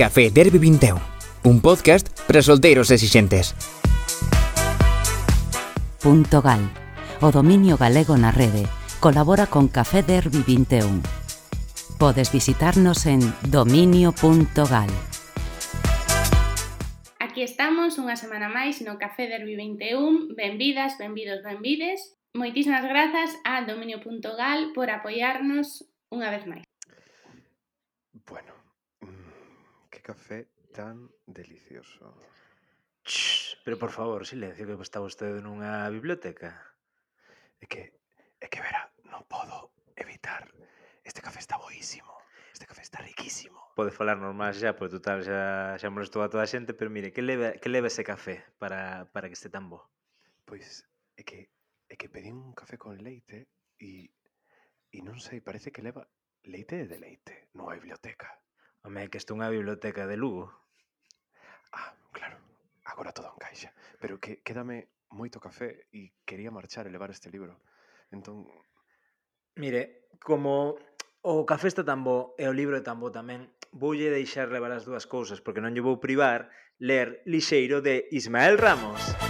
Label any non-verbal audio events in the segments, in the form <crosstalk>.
Café Derby 21, un podcast para solteiros exixentes. Punto Gal, o dominio galego na rede, colabora con Café Derby 21. Podes visitarnos en dominio.gal. Aquí estamos unha semana máis no Café Derby 21. Benvidas, benvidos, benvides. Moitísimas grazas a dominio.gal por apoiarnos unha vez máis. café tan delicioso. Shh, pero por favor, silencio, que está vostede nunha biblioteca. É que, é que verá, non podo evitar. Este café está boísimo. Este café está riquísimo. Pode falar normal xa, pois total xa, xa molestou a toda a xente, pero mire, que leva, que leva ese café para, para que este tan bo? Pois é que, é que pedín un café con leite e, e non sei, parece que leva leite de deleite nunha biblioteca. Home, que isto é unha biblioteca de Lugo. Ah, claro, agora todo encaixa. Pero que quédame moito café e quería marchar e levar este libro. Entón... Mire, como o café está tan bo e o libro é tan bo tamén, voulle deixar levar as dúas cousas porque non lle vou privar ler Lixeiro de Ismael Ramos. Ramos.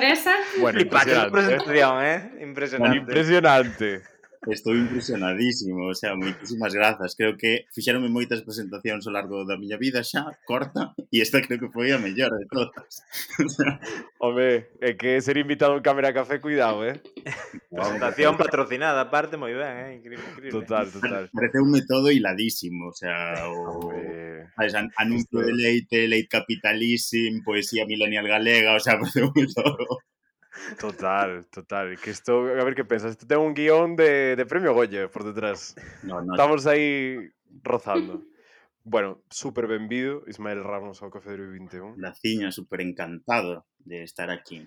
Sorpresa. bueno, eh? Impresionante. Impresionante. Estou impresionadísimo, o sea, moitísimas grazas. Creo que fixeronme moitas presentacións ao largo da miña vida xa, corta, e esta creo que foi a mellor de todas. <laughs> Home, é que ser invitado en Cámara Café, cuidado, eh? <laughs> Presentación patrocinada, aparte, moi ben, eh? Increíble, increíble. Total, total. Pareceume todo hiladísimo, o sea, o... Sabes, an anuncio de leite, leite capitalísimo, poesía milenial galega, o sea, <laughs> pareceume todo... total, total. Que isto, a ver que pensas, isto ten un guion de, de premio Goya por detrás. No, no, Estamos aí rozando. Bueno, super benvido, Ismael Ramos ao Café de 21. Laciña, super encantado de estar aquí.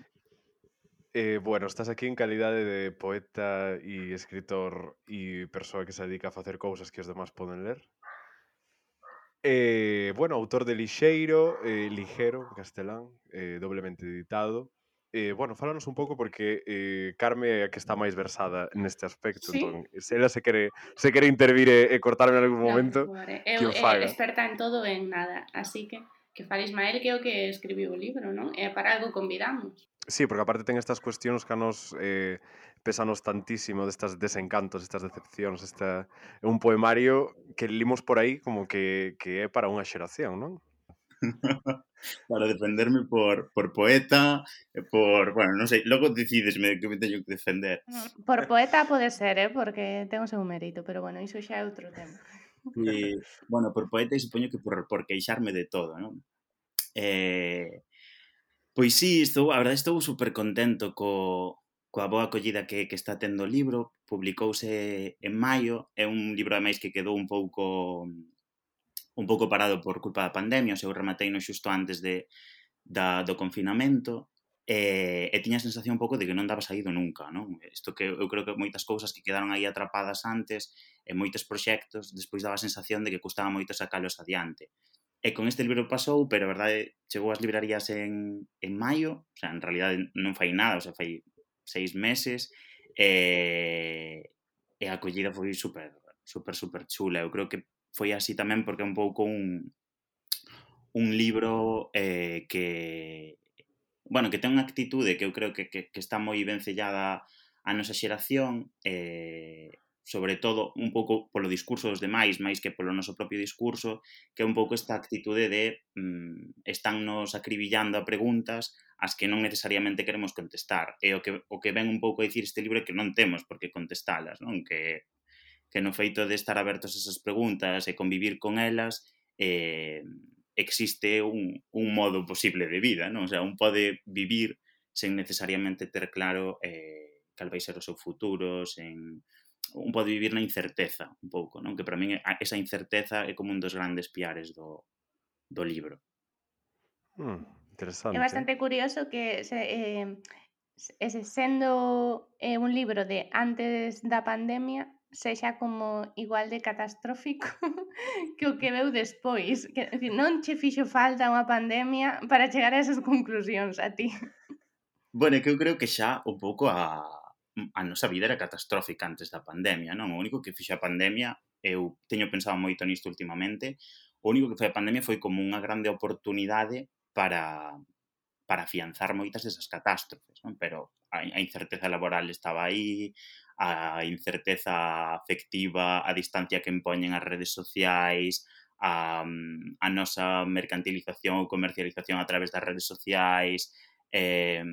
Eh, bueno, estás aquí en calidade de poeta e escritor e persoa que se dedica a facer cousas que os demás poden ler. Eh, bueno, autor de Lixeiro, eh, Ligero, castelán, eh, doblemente editado. eh, bueno, fálanos un pouco porque eh, Carme é a que está máis versada neste aspecto. ¿Sí? Entón, se ela se quere, se quere intervir e, eh, e eh, cortarme en algún momento, no, vale. que eu, o faga. Eu experta en todo en nada, así que que fale Ismael que é o que escribiu o libro, non? E eh, para algo convidamos. Sí, porque aparte ten estas cuestións que a nos eh, pesanos tantísimo destas desencantos, estas decepcións, esta... é un poemario que limos por aí como que, que é para unha xeración, non? <laughs> para defenderme por, por poeta, eh, por, bueno, non sei, logo decidesme que me teño que defender. Mm, por poeta pode ser, eh, porque ten o seu mérito, pero bueno, iso xa é outro tema. E, <laughs> bueno, por poeta e supoño que por, por queixarme de todo, non? Eh, pois sí, estou, a verdade estou super contento co, coa boa acollida que, que está tendo o libro, publicouse en maio, é un libro ademais que quedou un pouco un pouco parado por culpa da pandemia, o eu rematei no xusto antes de, da, do confinamento, e, e tiña a sensación un pouco de que non daba saído nunca, non? Isto que eu creo que moitas cousas que quedaron aí atrapadas antes, e moitos proxectos, despois daba a sensación de que custaba moito sacalos adiante. E con este libro pasou, pero a verdade chegou ás librarías en, en maio, o sea, en realidad non fai nada, o sea, fai seis meses, e, e a acollida foi super, super, super chula. Eu creo que foi así tamén porque é un pouco un, un libro eh, que bueno, que ten unha actitude que eu creo que, que, que está moi ben sellada a nosa xeración eh, sobre todo un pouco polo discurso dos demais, máis que polo noso propio discurso, que é un pouco esta actitude de mm, están nos acribillando a preguntas as que non necesariamente queremos contestar. E o que, o que ven un pouco a dicir este libro é que non temos por que contestalas, non? Que que no feito de estar abertos a esas preguntas e convivir con elas eh, existe un, un modo posible de vida, non? O sea, un pode vivir sen necesariamente ter claro eh, cal vai ser o seu futuro, sen, un pode vivir na incerteza un pouco, non? Que para min esa incerteza é como un dos grandes piares do, do libro. Hmm, interesante. É bastante curioso que se, eh, ese sendo eh, un libro de antes da pandemia sexa como igual de catastrófico <laughs> que o que veu despois. Que, decir, non che fixo falta unha pandemia para chegar a esas conclusións a ti. Bueno, que eu creo que xa un pouco a, a nosa vida era catastrófica antes da pandemia, non? O único que fixe a pandemia, eu teño pensado moito nisto últimamente, o único que foi a pandemia foi como unha grande oportunidade para, para afianzar moitas desas catástrofes, non? Pero a, a incerteza laboral estaba aí, a incerteza afectiva, a distancia que impoñen as redes sociais, a, a nosa mercantilización ou comercialización a través das redes sociais, eh,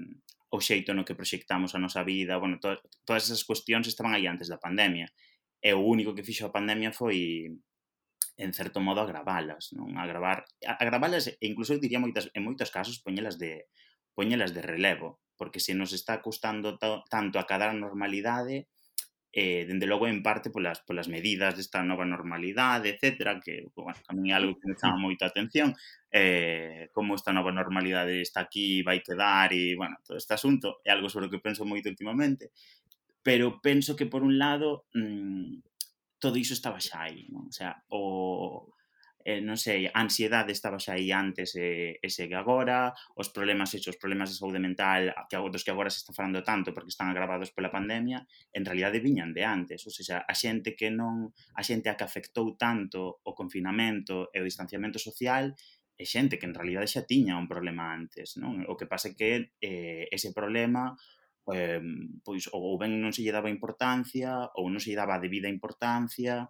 o xeito no que proxectamos a nosa vida, bueno, to todas esas cuestións estaban aí antes da pandemia. E o único que fixo a pandemia foi en certo modo agravalas, non? Agravar agravalas e incluso eu diría moitas en moitos casos poñelas de poñelas de relevo, porque se nos está custando tanto acadar a normalidade, eh, dende logo en parte polas, polas medidas desta nova normalidade, etc, que bueno, a mí algo que me chama moita atención, eh, como esta nova normalidade está aquí, vai quedar, e bueno, todo este asunto é algo sobre o que penso moito últimamente, pero penso que por un lado mmm, todo iso estaba xa aí, non? o sea, o eh, non sei, a ansiedade estaba xa aí antes e, e segue agora, os problemas, hecho, os problemas de saúde mental que, dos que agora se está falando tanto porque están agravados pola pandemia, en realidade viñan de antes, ou seja, a xente que non, a xente a que afectou tanto o confinamento e o distanciamento social é xente que en realidade xa tiña un problema antes, non? O que pasa é que eh, ese problema eh, pois ou ben non se lle daba importancia ou non se lle daba a debida importancia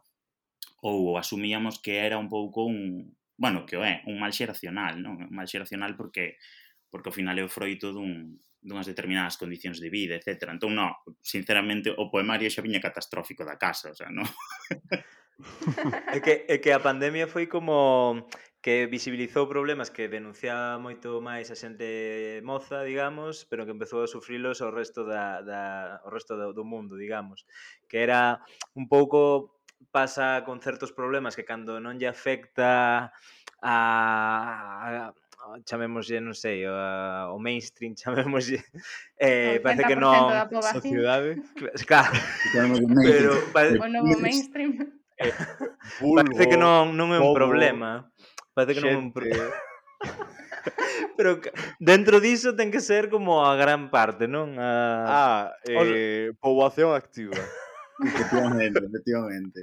ou asumíamos que era un pouco un, bueno, que o é, un mal xeracional, non? Un mal xeracional porque porque ao final é o froito dun, dunhas determinadas condicións de vida, etc. Entón, non, sinceramente, o poemario xa viña catastrófico da casa, o sea, non? <laughs> é, que, é que a pandemia foi como que visibilizou problemas que denunciaba moito máis a xente moza, digamos, pero que empezou a sufrilos o resto da, da o resto do, do mundo, digamos, que era un pouco pasa con certos problemas que cando non lle afecta a, a chamémoslle, non sei, o, o mainstream, <laughs> chamémoslle, eh, parece que non sociedade, claro, pero parece, o novo mainstream. Eh, parece que non non é un problema. Parece que non é un problema. <laughs> Pero dentro diso ten que ser como a gran parte, non? A... Ah, eh, o... poboación activa. Efectivamente, efectivamente.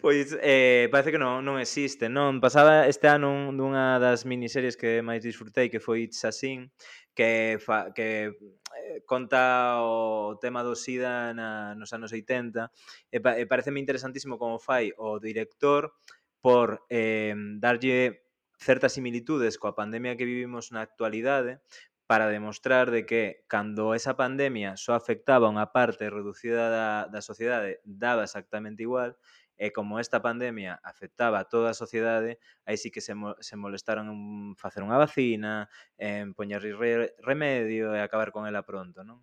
Pois eh, parece que non, non existe, non? Pasaba este ano dunha das miniseries que máis disfrutei, que foi It's Sin, que, fa, que eh, conta o tema do SIDA na, nos anos 80 e, pa, e pareceme interesantísimo como fai o director por eh, darlle certas similitudes coa pandemia que vivimos na actualidade, para demostrar de que cando esa pandemia só afectaba unha parte reducida da, da sociedade daba exactamente igual e como esta pandemia afectaba a toda a sociedade, aí sí que se, mo se molestaron en facer unha vacina, en poñer re remedio e acabar con ela pronto, non?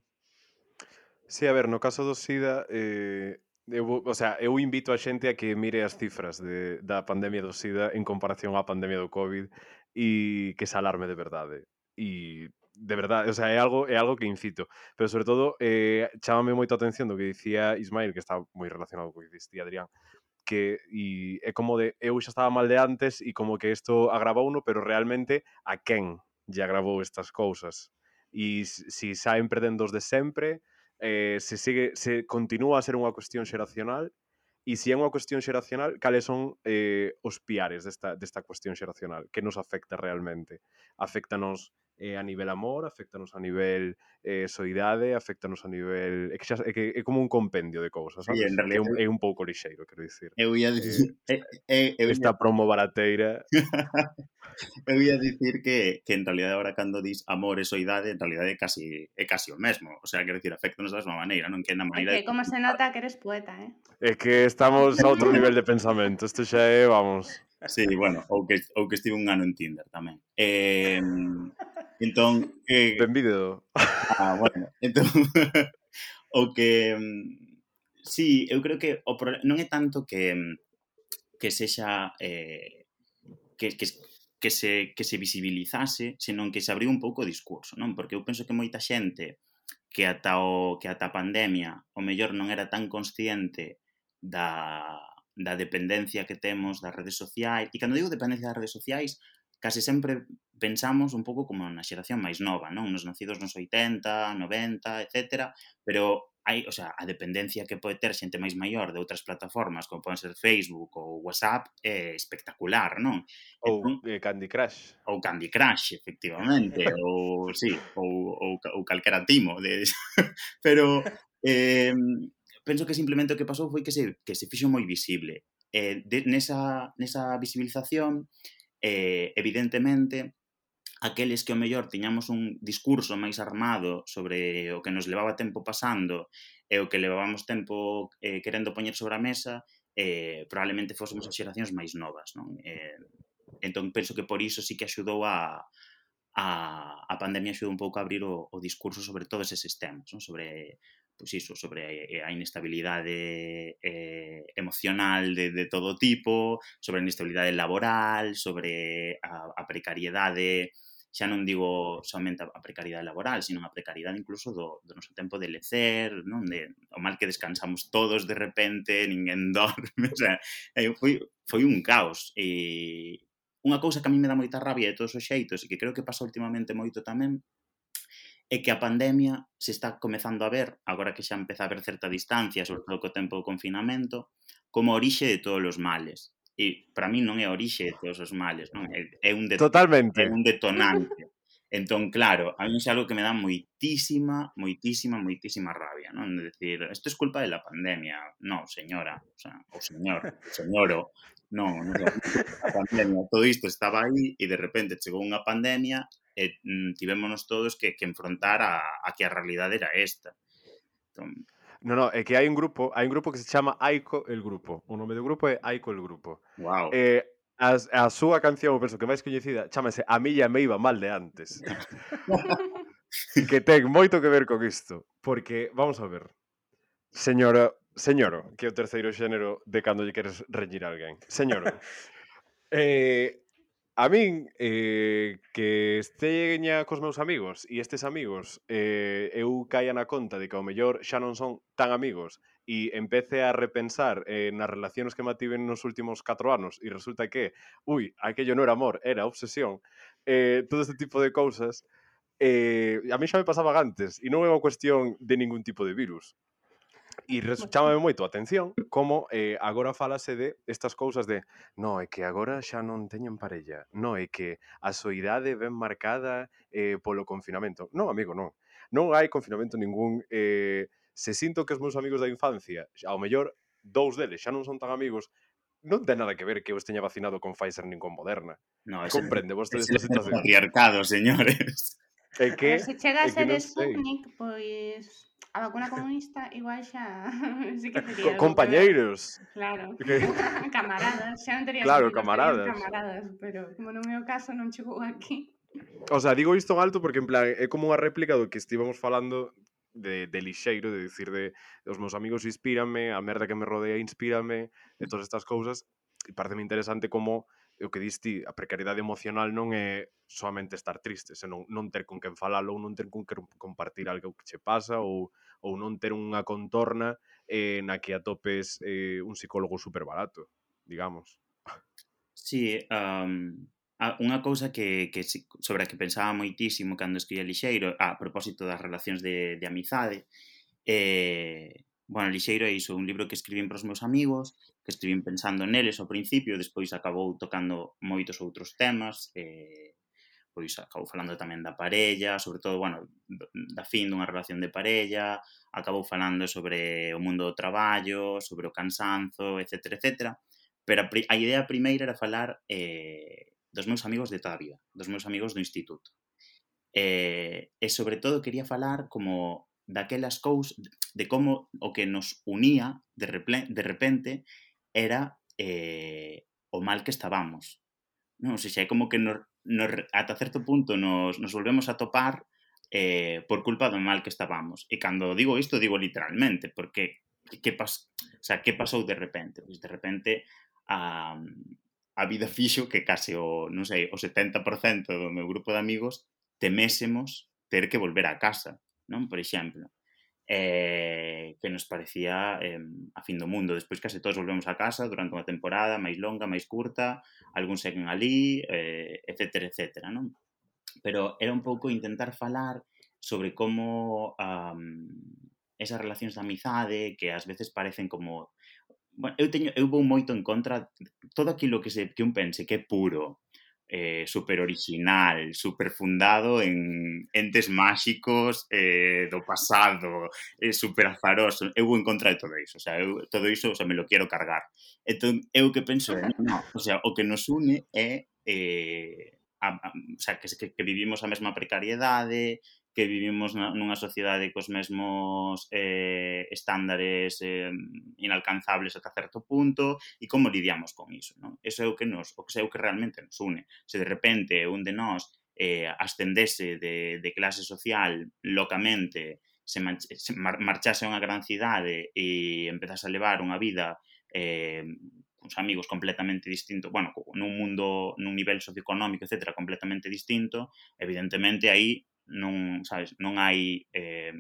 Sí, a ver, no caso do SIDA, eh, eu, o sea, eu invito a xente a que mire as cifras de, da pandemia do SIDA en comparación á pandemia do COVID e que se alarme de verdade. E de verdade, o sea, é algo é algo que incito, pero sobre todo eh, chamame moito a atención do que dicía Ismael, que está moi relacionado co que dicía Adrián, que e é como de eu xa estaba mal de antes e como que isto agravou uno, pero realmente a quen lle agravou estas cousas. E se si saen perdendo os de sempre, eh, se sigue se continúa a ser unha cuestión xeracional e se é unha cuestión xeracional, cales son eh, os piares desta, desta cuestión xeracional que nos afecta realmente? Afectanos eh, a nivel amor, afectanos a nivel eh, soidade, afectanos a nivel... É, que xa, é, que é como un compendio de cousas, sabes? En realidad, é, un, é un pouco lixeiro, quero dicir. Eu eh, <laughs> ia dicir... Eh, eh, eu ia... Esta promo barateira... eu ia dicir que, que en realidad ahora cando dis amor e soidade, en realidad é casi, é casi o mesmo. O sea, quero dicir, afectanos da mesma maneira, non que na maneira... É que como de... se nota que eres poeta, eh? É que estamos a outro nivel de pensamento. Isto xa é, vamos... Sí, bueno, ou que, ou que estive un ano en Tinder tamén. Eh, Entón, que... Benvido. Ah, bueno. Entón, <laughs> o que... Mm, sí, eu creo que o problema... non é tanto que mm, que sexa eh, que, que, que, se, que se visibilizase, senón que se abriu un pouco o discurso, non? Porque eu penso que moita xente que ata o que ata a pandemia o mellor non era tan consciente da, da dependencia que temos das redes sociais. E cando digo dependencia das redes sociais, case sempre pensamos un pouco como na xeración máis nova, non? Nos nacidos nos 80, 90, etc. Pero hai, o sea, a dependencia que pode ter xente máis maior de outras plataformas, como poden ser Facebook ou WhatsApp, é espectacular, non? Ou entón, eh, Candy Crush. Ou Candy Crush, efectivamente, <laughs> ou sí, ou, ou, ou calquera timo de <laughs> pero eh, penso que simplemente o que pasou foi que se que se fixo moi visible. Eh, de, nesa nesa visibilización eh, evidentemente, aqueles que o mellor tiñamos un discurso máis armado sobre o que nos levaba tempo pasando e o que levábamos tempo eh, querendo poñer sobre a mesa, eh, probablemente fósemos as xeracións máis novas. Non? Eh, entón, penso que por iso sí que axudou a, a, a pandemia axudou un pouco a abrir o, o discurso sobre todos eses temas, non? sobre pois iso, sobre eh, a inestabilidade eh, emocional de, de todo tipo, sobre a inestabilidade laboral, sobre a, a precariedade, xa non digo somente a precariedade laboral, sino a precariedade incluso do, do noso tempo de lecer, non? De, o mal que descansamos todos de repente, ninguén <laughs> dorme, o sea, eh, foi, foi un caos. E unha cousa que a mí me dá moita rabia de todos os xeitos e que creo que pasa últimamente moito tamén é que a pandemia se está comezando a ver, agora que xa empeza a haber certa distancia, sobre todo co tempo do confinamento, como orixe de todos os males. E para mí non é a orixe de todos os males, non? É, é un detonante. Totalmente. É un detonante. Entón, claro, a mí é algo que me dá moitísima, moitísima, moitísima rabia, non? De decir, isto é culpa de la pandemia. No, señora, o sea, o señor, o señoro, non, non a pandemia, todo isto estaba aí e de repente chegou unha pandemia Eh, mm, e tivémonos todos que, que enfrontar a, a que a realidade era esta. Entón... No, no, é que hai un grupo, hai un grupo que se chama Aiko el Grupo. O nome do grupo é Aiko el Grupo. Wow. Eh, as, a súa canción, o penso que máis coñecida, chamase A milla me iba mal de antes. <laughs> que ten moito que ver con isto. Porque, vamos a ver, señora, señoro, que é o terceiro xénero de cando lle queres reñir a alguén. Señoro, <laughs> eh, A min eh, que esteña cos meus amigos e estes amigos eh, eu caia na conta de que ao mellor xa non son tan amigos e empece a repensar eh, nas relacións que mativen nos últimos 4 anos e resulta que, ui, aquello non era amor, era obsesión, eh, todo este tipo de cousas, eh, a mí xa me pasaba antes e non é unha cuestión de ningún tipo de virus. E resuchame moito a atención como eh, agora falase de estas cousas de no, é que agora xa non teñen parella, no, é que a soidade ben marcada eh, polo confinamento. Non, amigo, non. Non hai confinamento ningún. Eh, se sinto que os meus amigos da infancia, ao mellor dous deles xa non son tan amigos, non ten nada que ver que eu teña vacinado con Pfizer nin con Moderna. No, ese, Comprende vostede esta situación. patriarcado, señores. É que, se chega a ser Sputnik, pois A vacuna comunista igual xa <laughs> sí que tería Co compañeiros. Pero... Claro. <laughs> Que... <laughs> camaradas, xa non tería Claro, camaradas. camaradas, pero como non é o caso non chegou aquí. O sea, digo isto en alto porque en plan é como unha réplica do que estivemos falando de, de lixeiro, de dicir de os meus amigos inspírame, a merda que me rodea inspírame, de todas estas cousas, e parece interesante como o que dis ti, a precariedade emocional non é soamente estar triste, senón non ter con quen falalo, ou non ter con quen compartir algo que che pasa ou, ou non ter unha contorna eh, na que atopes eh, un psicólogo super barato, digamos. Sí, um, unha cousa que, que sobre a que pensaba moitísimo cando escribía lixeiro, a propósito das relacións de, de amizade, eh, Bueno, Lixeiro é iso, un libro que escribín para os meus amigos, que escribín pensando neles ao principio, despois acabou tocando moitos outros temas, eh, pois acabou falando tamén da parella, sobre todo, bueno, da fin dunha relación de parella, acabou falando sobre o mundo do traballo, sobre o cansanzo, etc, etc. Pero a, a idea primeira era falar eh, dos meus amigos de toda a vida, dos meus amigos do instituto. Eh, e sobre todo quería falar como daquelas cousas, de como o que nos unía de, reple, de repente era eh, o mal que estábamos. Non, sei seja, é como que nos, nos, ata certo punto nos, nos volvemos a topar eh, por culpa do mal que estábamos. E cando digo isto, digo literalmente, porque que pas, o sea, que pasou de repente? Pois de repente a, a vida fixo que case o, non sei, o 70% do meu grupo de amigos temésemos ter que volver a casa non? Por exemplo, eh, que nos parecía eh, a fin do mundo. Despois case todos volvemos a casa durante unha temporada máis longa, máis curta, algún seguen ali, eh, etc, etc, non? Pero era un pouco intentar falar sobre como um, esas relacións de amizade que ás veces parecen como bueno, eu teño eu vou moito en contra de todo aquilo que se que un pense que é puro, eh, super original, super fundado en entes máxicos eh, do pasado, eh, super azaroso. Eu en contra de todo iso, o sea, eu, todo iso, o sea, me lo quero cargar. Entón, eu que penso, no, no, o sea, o que nos une é eh, a, a, o sea, que, que, que vivimos a mesma precariedade, que vivimos na, nunha sociedade cos mesmos eh, estándares eh, inalcanzables ata certo punto e como lidiamos con iso, non? Eso é o que nos, o que é o que realmente nos une. Se de repente un de nós eh, ascendese de, de clase social locamente, se, se mar, marchase a unha gran cidade e empezase a levar unha vida eh, uns amigos completamente distintos, bueno, nun mundo, nun nivel socioeconómico, etcétera, completamente distinto, evidentemente aí non, sabes, non hai eh,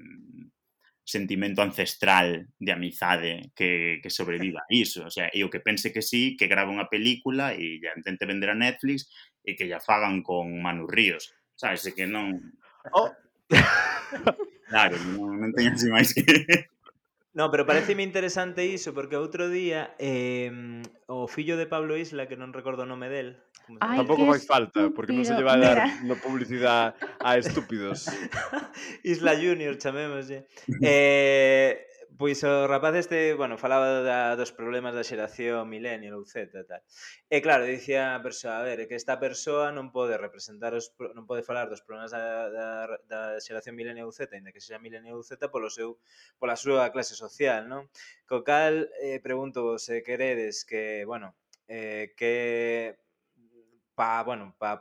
sentimento ancestral de amizade que, que sobreviva a iso. O sea, e o que pense que sí, que grava unha película e ya intente vender a Netflix e que ya fagan con Manu Ríos. Sabes, e que non... Oh. <laughs> Claro, non, non teño así máis que... No, pero pareceme <clears throat> interesante iso porque outro día eh, o fillo de Pablo Isla, que non recordo o nome del, Ay, Tampouco fai falta, porque non se lleva a dar no publicidade a estúpidos. <laughs> Isla Junior, chamémoslle. <laughs> Eh, Pois o rapaz este, bueno, falaba da, dos problemas da xeración millennial ou Z e tal. E claro, dicía a persoa, a ver, que esta persoa non pode representar os, non pode falar dos problemas da, da, da xeración millennial ou Z, ainda que sexa millennial ou Z polo seu pola súa clase social, non? Co cal eh, pregunto vos se eh, queredes que, bueno, eh, que pa, bueno, pa,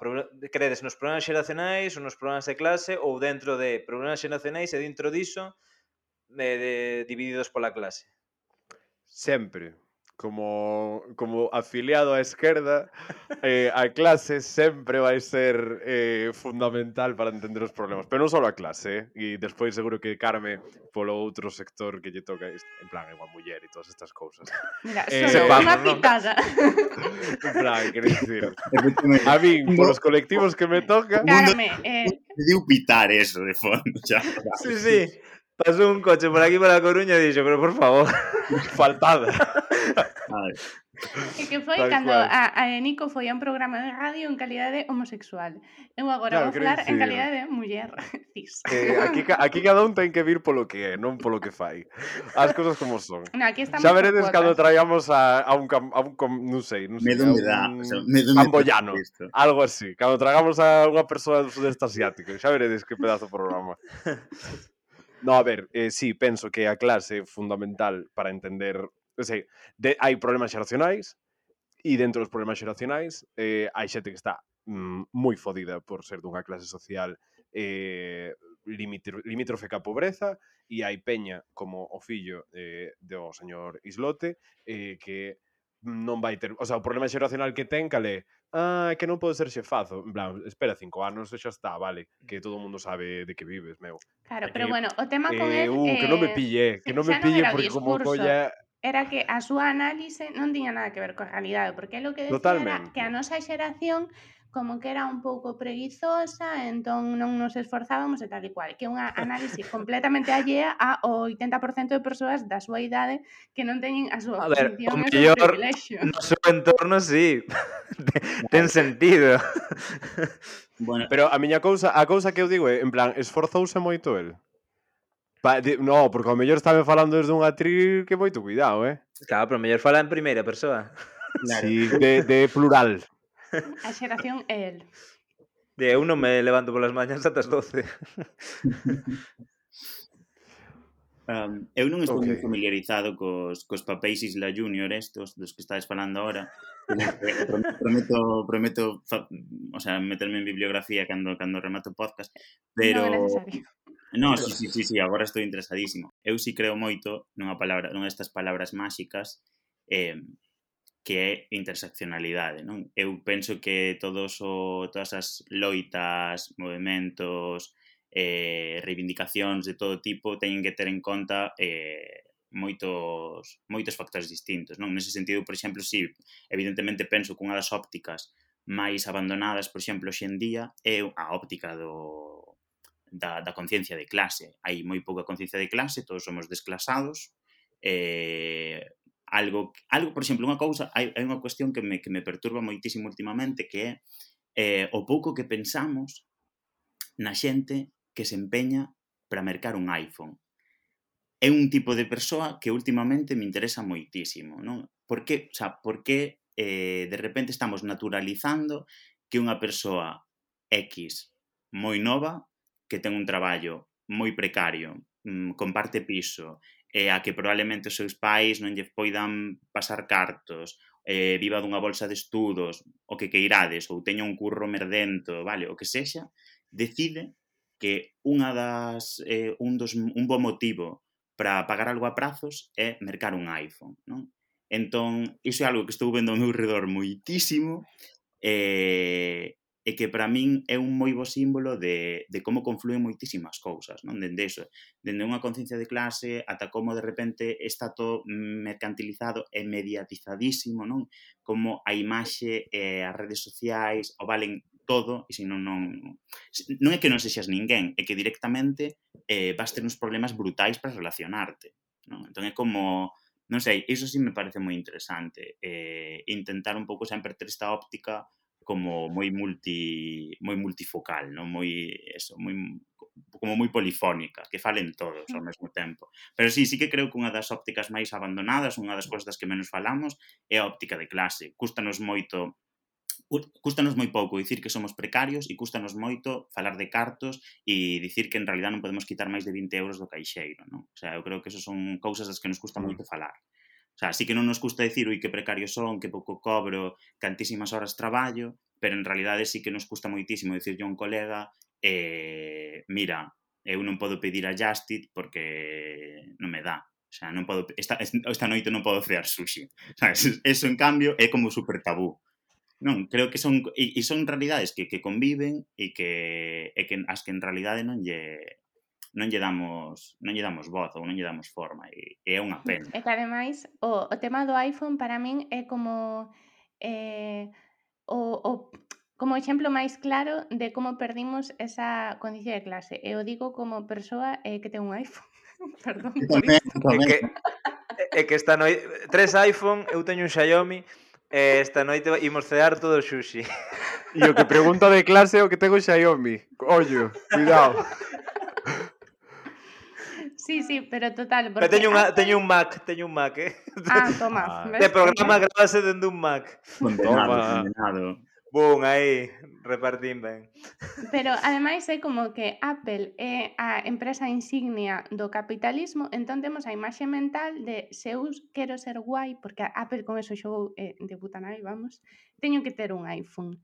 credes nos problemas xeracionais ou nos problemas de clase ou dentro de problemas xeracionais e dentro diso de divididos pola clase? Sempre. Como, como afiliado á esquerda, eh, a clase sempre vai ser eh, fundamental para entender os problemas. Pero non só a clase, eh? e despois seguro que Carme polo outro sector que lle toca, en plan, é unha muller e todas estas cousas. Mira, eh, solo unha picada. en plan, quero dicir, a min, polos colectivos que me toca... Carme, eh... Me diu pitar eso de fondo, xa. Sí, sí pasou un coche por aquí pola Coruña e dixo, pero por favor, <laughs> faltada. E que foi Tal cando cual. a, a Nico foi a un programa de radio en calidade homosexual. Eu agora claro, vou falar en calidade de muller <laughs> cis. Eh, aquí, aquí cada un ten que vir polo que é, non polo que fai. As cousas como son. No, aquí Xa veredes cando traíamos a, a un, a un, non sei, non sei, medo me dá, o sea, medo camboyano, algo así. Cando tragamos a unha persoa do sudeste asiático, xa veredes que pedazo programa. <laughs> No, a ver, eh, sí, penso que a clase é fundamental para entender... O sea, de, hai problemas xeracionais e dentro dos problemas xeracionais eh, hai xente que está mm, moi fodida por ser dunha clase social eh, limítrofe ca pobreza e hai peña como o fillo eh, do señor Islote eh, que non vai ter, o sea, o problema xeracional que ten cale, ah, que non podo ser xefazo. En plan, espera cinco anos e xa está, vale, que todo o mundo sabe de que vives, meu. Claro, Aquí, pero bueno, o tema con eh, el, uh, eh, que non me eh, pille, que non me pille porque discurso. como colla era que a súa análise non tiña nada que ver coa realidade, porque é lo que decía Totalmente. era que a nosa xeración como que era un pouco preguizosa, entón non nos esforzábamos e tal e cual, que é unha <laughs> análise completamente allea ao 80% de persoas da súa idade que non teñen a súa a ver, o mellor no seu entorno sí. <laughs> ten sentido. Bueno, pero a miña cousa, a cousa que eu digo é, en plan, esforzouse moito el. Pa, de, no, porque ao mellor estaba falando desde unha atril que moito cuidado, eh? Claro, pero ao mellor fala en primeira persoa. <laughs> Claro. Sí, de, de plural. A xeración é el. De eu non me levanto polas mañas ata as 12. <laughs> Um, eu non estou okay. moi familiarizado cos, cos papéis Isla Junior estos dos que estades falando ahora prometo, prometo fa, o sea, meterme en bibliografía cando, cando remato o podcast pero no No, sí, sí, sí, sí, agora estou interesadísimo. Eu sí creo moito nunha palabra, nunha destas palabras máxicas eh, que é interseccionalidade, non? Eu penso que todos o, todas as loitas, movimentos, eh, reivindicacións de todo tipo teñen que ter en conta eh, moitos moitos factores distintos, non? Nese sentido, por exemplo, si evidentemente penso que unha das ópticas máis abandonadas, por exemplo, hoxe en día é a óptica do da, da conciencia de clase. Hai moi pouca conciencia de clase, todos somos desclasados. Eh, algo, algo por exemplo, unha cousa, hai, hai unha cuestión que me, que me perturba moitísimo últimamente que é eh, o pouco que pensamos na xente que se empeña para mercar un iPhone. É un tipo de persoa que últimamente me interesa moitísimo, non? Por que, o sea, por que eh, de repente estamos naturalizando que unha persoa X moi nova que ten un traballo moi precario, mm, comparte piso, e a que probablemente os seus pais non lle poidan pasar cartos, eh, viva dunha bolsa de estudos, o que queirades, ou teña un curro merdento, vale, o que sexa, decide que unha das, eh, un, dos, un bo motivo para pagar algo a prazos é mercar un iPhone, non? Entón, iso é algo que estou vendo ao meu redor moitísimo, eh, e que para min é un moi bo símbolo de, de como confluen moitísimas cousas, non? Dende iso, dende unha conciencia de clase ata como de repente está todo mercantilizado e mediatizadísimo, non? Como a imaxe, eh, as redes sociais, o valen todo, e se non, non, non é que non sexas ninguén, é que directamente eh, vas ter uns problemas brutais para relacionarte. Non? Entón é como, non sei, iso sí me parece moi interesante, eh, intentar un pouco sempre ter esta óptica como moi multi moi multifocal, non? Moi eso, moi como moi polifónica, que falen todos ao mm. mesmo tempo. Pero sí, sí que creo que unha das ópticas máis abandonadas, unha das cousas das que menos falamos, é a óptica de clase. Cústanos moito cústanos moi pouco dicir que somos precarios e cústanos moito falar de cartos e dicir que en realidad non podemos quitar máis de 20 euros do caixeiro, non? O sea, eu creo que eso son cousas das que nos custa mm. moito falar sea, sí que non nos custa dicir, ui, que precario son, que pouco cobro, cantísimas horas traballo, pero en realidade sí que nos custa moitísimo dicirlle a un colega, eh, mira, eh, eu non podo pedir a Justit porque non me dá. O sea, non podo, esta, esta noite non podo cear sushi. <laughs> Sabes? Eso, en cambio, é como super tabú. Non, creo que son e, e son realidades que, que conviven e que, e que as que en realidade non lle non lle damos non lle damos voz ou non lle damos forma e, e é unha mm, pena. E que ademais o, o tema do iPhone para min é como eh, o, o como exemplo máis claro de como perdimos esa condición de clase. E o digo como persoa eh, que ten un iPhone. <laughs> Perdón. É que, é que esta noite tres iPhone, eu teño un Xiaomi, e esta noite imos cear todo o sushi. E o que pregunta de clase é o que tengo Xiaomi. Ollo, cuidado. <laughs> Sí, sí, ah. pero total. Porque... Teño, unha, teño un Mac, teño un Mac, eh? <laughs> Ah, toma. Ah, de programa grabase dende un Mac. Condenado, <laughs> toma. condenado. Bum, aí, repartín ben. Pero <laughs> ademais é como que Apple é a empresa insignia do capitalismo, entón temos a imaxe mental de se eu quero ser guai, porque Apple con eso xogou eh, de butanai, vamos, teño que ter un iPhone.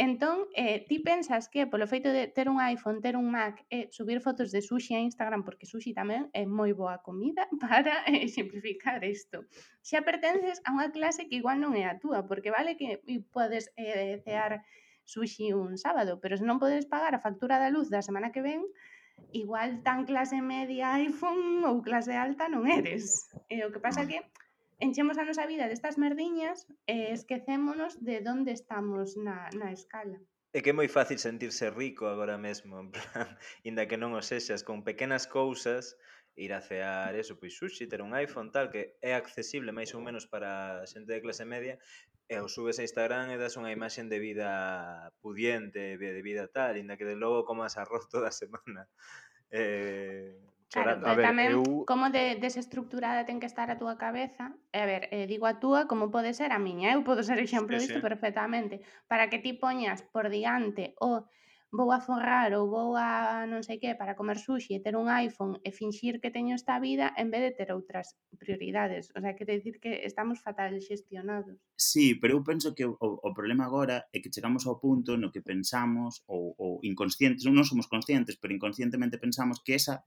Entón, eh, ti pensas que polo feito de ter un iPhone, ter un Mac e eh, subir fotos de sushi a Instagram, porque sushi tamén é moi boa comida <laughs> para eh, simplificar isto. Xa pertences a unha clase que igual non é a túa, porque vale que eh, podes eh, cear sushi un sábado, pero se non podes pagar a factura da luz da semana que ven, igual tan clase media iPhone ou clase alta non eres. E o que pasa que enchemos a nosa vida destas merdiñas e esquecémonos de onde estamos na, na escala. É que é moi fácil sentirse rico agora mesmo, en plan, <laughs> inda que non o sexas, con pequenas cousas, ir a cear eso, pois sushi, ter un iPhone tal, que é accesible máis ou menos para xente de clase media, e o subes a Instagram e das unha imaxe de vida pudiente, de vida tal, inda que de logo comas arroz toda a semana. <laughs> Eh, Claro, a ver, tamén eu... como de, desestructurada ten que estar a túa cabeza A ver, eh, digo a túa como pode ser a miña Eu podo ser exemplo sí, disto sí. perfectamente Para que ti poñas por diante o vou a forrar ou vou a non sei que para comer sushi e ter un iPhone e finxir que teño esta vida en vez de ter outras prioridades. O sea, quere dicir que estamos fatal xestionados. Sí, pero eu penso que o, o problema agora é que chegamos ao punto no que pensamos ou, ou inconscientes, non somos conscientes, pero inconscientemente pensamos que esa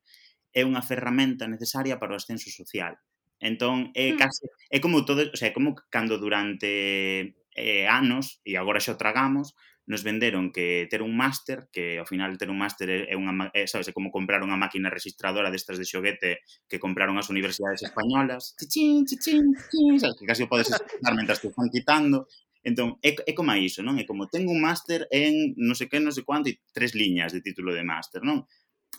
é unha ferramenta necesaria para o ascenso social. Entón, é hmm. case, é como todo, o sea, é como cando durante eh, anos, e agora xa o tragamos, nos venderon que ter un máster, que ao final ter un máster é unha, é, sabes, é como comprar unha máquina registradora destas de xoguete que compraron as universidades españolas. Chichín, chichín, chichín, sabes, que casi o podes escutar mentras te están quitando. Entón, é, é como a iso, non? É como, tengo un máster en non sei que, non sei cuánto, e tres liñas de título de máster, non?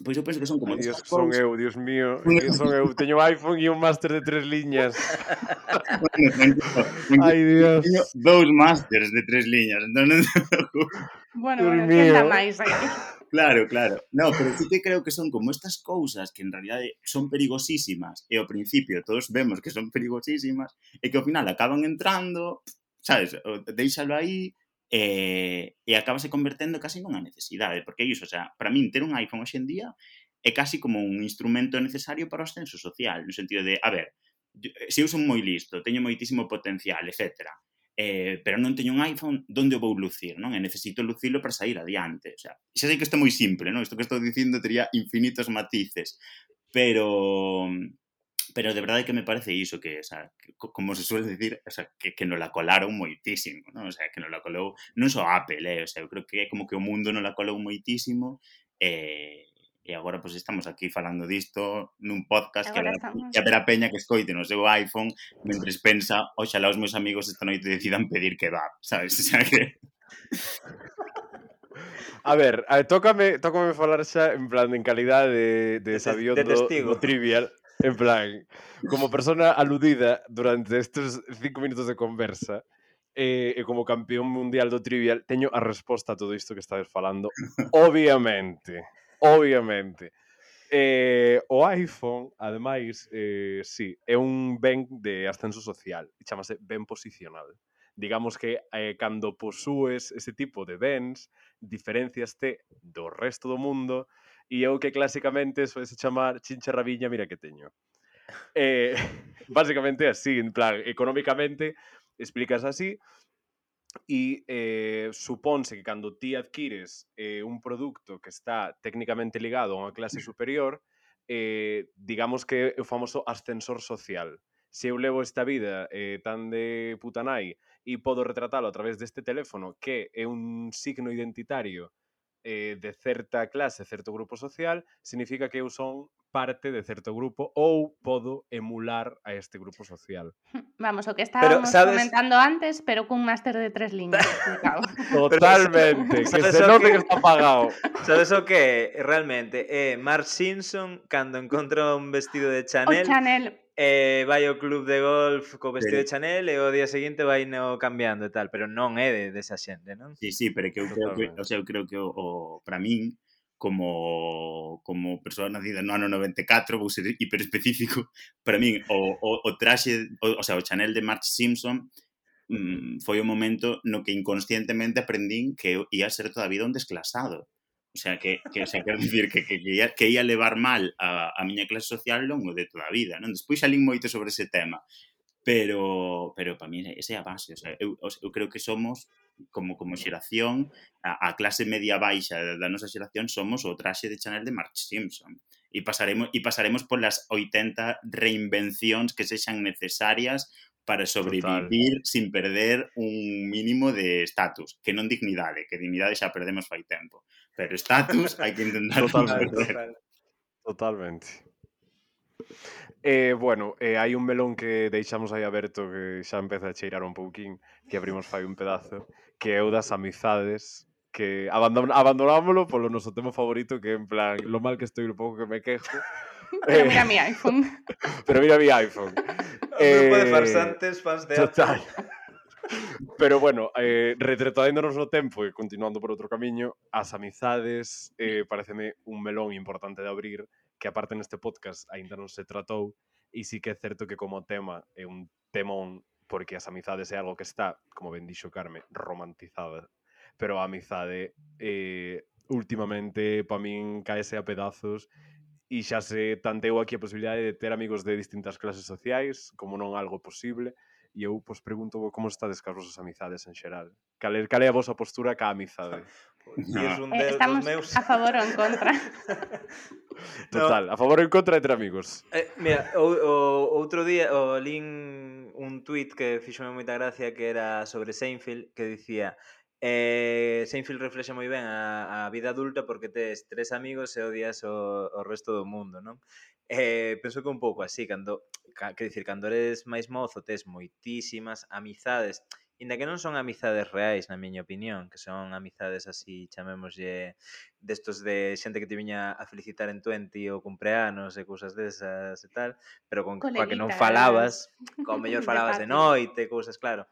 Pois eu penso que son como... Dios, son eu, Dios mío, que son eu, <laughs> teño iPhone e un máster de tres liñas. Ai, Dios. Teño dous másters de tres liñas, entón non Bueno, bueno, que máis aí. Claro, claro. No, pero sí que creo que son como estas cousas que en realidad son perigosísimas e ao principio todos vemos que son perigosísimas e que ao final acaban entrando, sabes, deixalo aí, Eh, e, e acabase convertendo casi nunha necesidade, porque é iso, o sea, para min ter un iPhone hoxe en día é casi como un instrumento necesario para o ascenso social, no sentido de, a ver, eh, se eu son moi listo, teño moitísimo potencial, etc. Eh, pero non teño un iPhone, donde o vou lucir, non? E necesito lucilo para sair adiante. O sea, xa sei que isto é moi simple, non? Isto que estou dicindo tería infinitos matices, pero pero de verdade que me parece iso que, o sea, que como se suele decir, o sea, que, que non la colaron moitísimo, ¿no? o sea, que non la colou, non só Apple, eh? o sea, eu creo que como que o mundo non la colou moitísimo, eh, e agora pois estamos aquí falando disto nun podcast agora que estamos... que haberá peña que escoite no seu iPhone mentres pensa, oxalá os meus amigos esta noite decidan pedir kebab, sabes? <laughs> O sea que... A ver, a, tócame, tócame falar xa en plan en calidade de, de, de sabiondo de testigo. do trivial. En plan, como persona aludida durante estes cinco minutos de conversa, eh, e, e como campeón mundial do trivial, teño a resposta a todo isto que estades falando. <laughs> Obviamente, obviamente. Eh, o iPhone, ademais, eh, sí, é un ben de ascenso social, chamase ben posicional. Digamos que eh, cando posúes ese tipo de bens, diferenciaste do resto do mundo E eu que clásicamente soese chamar chinche rabiña, mira que teño. <laughs> Eh, <laughs> básicamente así, en plan, económicamente explicas así e eh, supónse que cando ti adquires eh, un produto que está técnicamente ligado a unha clase superior, eh, digamos que é o famoso ascensor social. Se eu levo esta vida eh, tan de putanai e podo retratalo a través deste teléfono que é un signo identitario eh, de certa clase, certo grupo social, significa que eu son parte de certo grupo ou podo emular a este grupo social. <laughs> Vamos, o que estábamos pero, ¿sabes? comentando antes, pero cun máster de tres <laughs> liñas. Totalmente, que se note que... que está pagado. Sabes o que realmente é eh, Mark Simpson cando encontra un vestido de Chanel, o Chanel eh, vai ao club de golf co vestido sí. de Chanel e o día seguinte vai no cambiando e tal, pero non é de desa xente, non? Sí, sí, pero que eu creo que, o sea, eu creo que o, o para min como como persoa nacida no ano 94, vou ser hiperespecífico, <laughs> para min o, o, o traxe, o, o sea, o Chanel de Marge Simpson mm, foi o momento no que inconscientemente aprendín que eu ia ser toda a vida un desclasado. O sea, que, que o sea, quero dicir que, que, que, ia, que ia levar mal a, a miña clase social longo de toda a vida, non? Despois salín moito sobre ese tema, pero pero para mí esa é a base, o sea, eu, eu creo que somos como como xeración, a, a clase media baixa da nosa xeración somos o traxe de Chanel de Marge Simpson e pasaremos e pasaremos por las 80 reinvencións que sexan necesarias para sobrevivir Total. sin perder un mínimo de estatus, que non dignidade, que dignidade xa perdemos fai tempo. Pero estatus hai que intentar Totalmente. perder. Totalmente. Eh, bueno, eh, hai un melón que deixamos aí aberto que xa empeza a cheirar un pouquín, que abrimos fai un pedazo, que é o das amizades, que abandon abandonámoslo polo noso tema favorito, que en plan, lo mal que estoy, lo pouco que me quejo. <laughs> <laughs> pero mira mi iPhone. <laughs> pero mira mi iPhone. Un grupo de Eh, farsantes, fans de Total. Pero bueno, eh, retratándonos no tempo e continuando por outro camiño, as amizades eh, pareceme un melón importante de abrir que aparte neste podcast aínda non se tratou e sí que é certo que como tema é un temón porque as amizades é algo que está, como ben dixo Carme, romantizada. Pero a amizade eh, últimamente pa min caese a pedazos e xa se tanteou aquí a posibilidade de ter amigos de distintas clases sociais, como non algo posible, e eu pois pregunto como estades cas vosas amizades en xeral. Cal, é, cal é a vosa postura ca amizade? <laughs> No. Un eh, de, eh, estamos meus... a favor ou en contra. <laughs> Total, no. a favor ou en contra entre amigos. Eh, mira, o, o, outro día o lin un tuit que fixome moita gracia que era sobre Seinfeld que dicía Eh, Seinfeld reflexa moi ben a, a vida adulta porque tes tres amigos e odias o, o resto do mundo, non? Eh, penso que un pouco así, cando, ca, que dicir, cando eres máis mozo, tes moitísimas amizades, inda que non son amizades reais, na miña opinión, que son amizades así, chamémoslle, destos de xente que te viña a felicitar en 20 ou cumpleanos e cousas desas e tal, pero con coa que non falabas, con mellor <laughs> falabas de, noite, cousas, claro.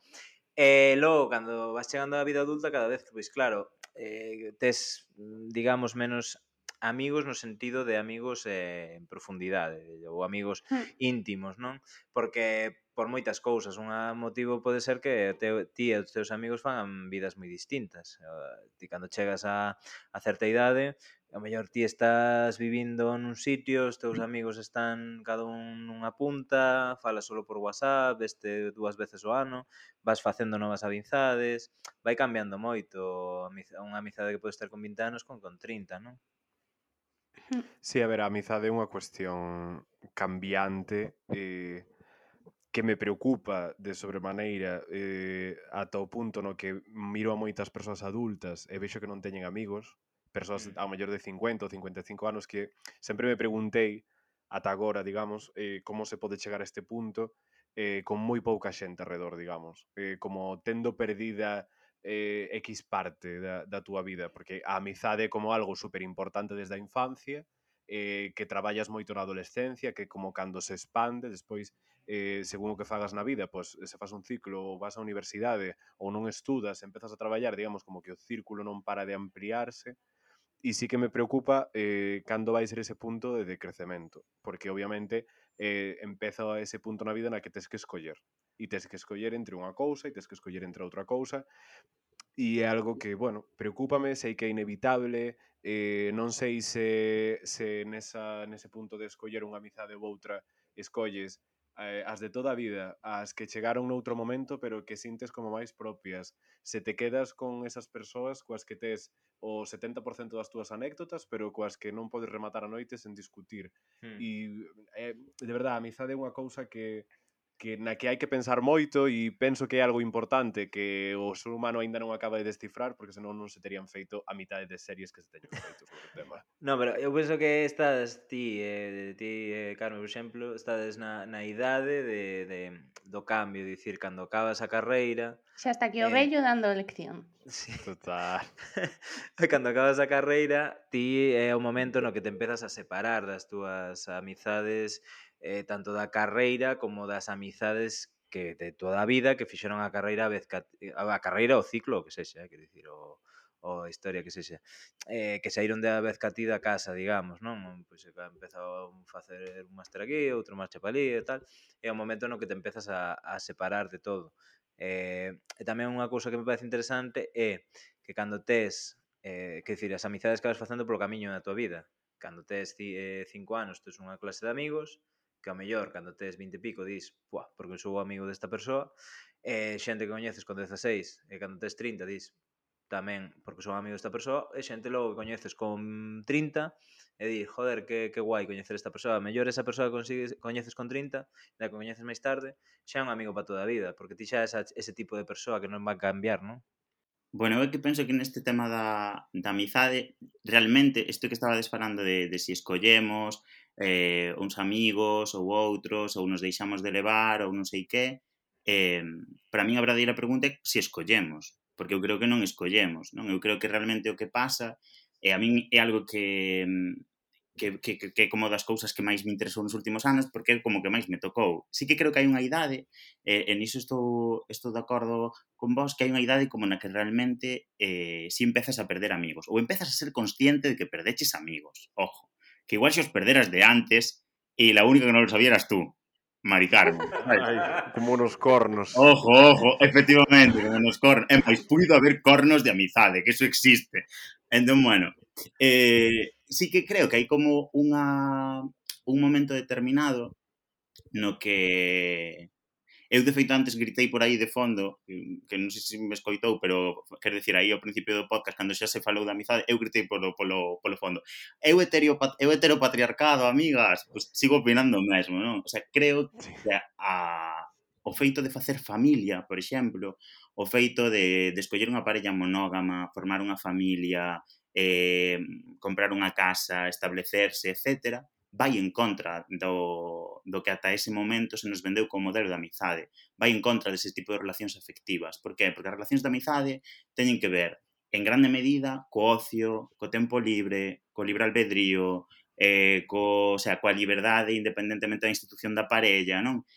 E logo, cando vas chegando á vida adulta, cada vez, pois claro, eh, tes, digamos, menos amigos no sentido de amigos eh, en profundidade, ou amigos hmm. íntimos, non? Porque por moitas cousas, un motivo pode ser que te, ti e os teus amigos fan vidas moi distintas. Eh, ti cando chegas a, a certa idade, a mellor ti estás vivindo nun sitio, os teus hmm. amigos están cada un nunha punta, falas solo por WhatsApp, este dúas veces o ano, vas facendo novas amizades, vai cambiando moito unha amizade que pode estar con 20 anos con con 30, non? Sí, a ver, a amizade é unha cuestión cambiante eh, que me preocupa de sobremaneira eh, ata o punto no que miro a moitas persoas adultas e vexo que non teñen amigos, persoas mm. ao mellor de 50 ou 55 anos que sempre me preguntei ata agora, digamos, eh, como se pode chegar a este punto eh, con moi pouca xente alrededor, digamos, eh, como tendo perdida eh, X parte da, da túa vida, porque a amizade é como algo super importante desde a infancia, eh, que traballas moito na adolescencia, que como cando se expande, despois, eh, según o que fagas na vida, pois se faz un ciclo, ou vas á universidade, ou non estudas, empezas a traballar, digamos, como que o círculo non para de ampliarse, e sí que me preocupa eh, cando vai ser ese punto de decrecemento, porque obviamente eh, empeza ese punto na vida na que tens que escoller e tes que escoller entre unha cousa e tes que escoller entre outra cousa e é algo que, bueno, preocúpame, sei que é inevitable, eh, non sei se, se nesa, nese punto de escoller unha amizade ou outra escolles eh, as de toda a vida, as que chegaron noutro momento pero que sintes como máis propias. Se te quedas con esas persoas coas que tes o 70% das túas anécdotas, pero coas que non podes rematar a noite sen discutir. Hmm. E, eh, de verdade, a amizade é unha cousa que que na que hai que pensar moito e penso que é algo importante que o ser humano aínda non acaba de descifrar porque senón non se terían feito a mitad de series que se teñen feito sobre o tema. <laughs> non, pero eu penso que estades ti, eh, ti eh, Carmen, por exemplo, estades na, na idade de, de, do cambio, dicir, cando acabas a carreira... Xa hasta que o eh, vello dando lección. <laughs> Sí. Total. <laughs> cando acabas a carreira, ti é eh, o momento no que te empezas a separar das túas amizades eh, tanto da carreira como das amizades que de toda a vida que fixeron a carreira a vez que eh, a, carreira o ciclo, que sexa, eh, quer dicir, o, o historia que sexa, eh, que saíron de a vez catida a ti da casa, digamos, non? Pois que empezou a facer un máster aquí, outro máster para ali e tal, e é o momento no que te empezas a, a separar de todo. Eh, e tamén unha cousa que me parece interesante é que cando tes, eh, que dicir, as amizades que vas facendo polo camiño da tua vida, cando tes eh, cinco anos, tes unha clase de amigos, que ao mellor cando tes 20 e pico dis, "Buah, porque sou amigo desta persoa", e xente que coñeces con 16 e cando tes 30 dis, tamén porque son amigo desta persoa, e xente logo que coñeces con 30 e di, joder, que, que guai coñecer esta persoa, mellor esa persoa que consigues, coñeces con 30, da que coñeces máis tarde, xa é un amigo para toda a vida, porque ti xa é esa, ese tipo de persoa que non va a cambiar, non? Bueno, eu que penso que neste tema da, da amizade, realmente, isto que estaba desparando de, de si escollemos eh, uns amigos ou outros, ou nos deixamos de levar, ou non sei que, eh, para mí a verdadeira pregunta é se escollemos, porque eu creo que non escollemos, non? Eu creo que realmente o que pasa, e eh, a min é algo que mm, que, que, que como das cousas que máis me interesou nos últimos anos, porque é como que máis me tocou. Sí que creo que hai unha idade, e, en iso estou, estou de acordo con vos, que hai unha idade como na que realmente eh, si empezas a perder amigos, ou empezas a ser consciente de que perdeches amigos, ojo, que igual se os perderas de antes, e la única que non lo sabieras tú, Mari Carmen. <laughs> Ai, como unos cornos. Ojo, ojo, efectivamente, como unos cornos. É máis, puido haber cornos de amizade, que eso existe. Entón, bueno, eh, sí que creo que hai como unha, un momento determinado no que Eu, de feito, antes gritei por aí de fondo, que non sei se me escoitou, pero quer decir, aí ao principio do podcast, cando xa se falou da amizade, eu gritei polo, polo, polo fondo. Eu hetero, eu heteropatriarcado, amigas, pues, sigo opinando o mesmo, non? O sea, creo que a, o feito de facer familia, por exemplo, o feito de, de escoller unha parella monógama, formar unha familia, eh, comprar unha casa, establecerse, etc., vai en contra do, do que ata ese momento se nos vendeu como modelo de amizade. Vai en contra dese tipo de relacións afectivas. Por que? Porque as relacións de amizade teñen que ver en grande medida co ocio, co tempo libre, co libre albedrío, eh, co, o sea, coa liberdade independentemente da institución da parella, non?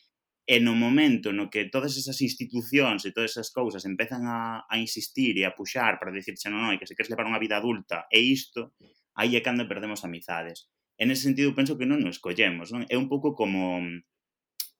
E no momento no que todas esas institucións e todas esas cousas empezan a, a insistir e a puxar para dicirse non, non, que se queres levar unha vida adulta e isto, aí é cando perdemos amizades. En ese sentido, penso que non nos collemos. Non? É un pouco como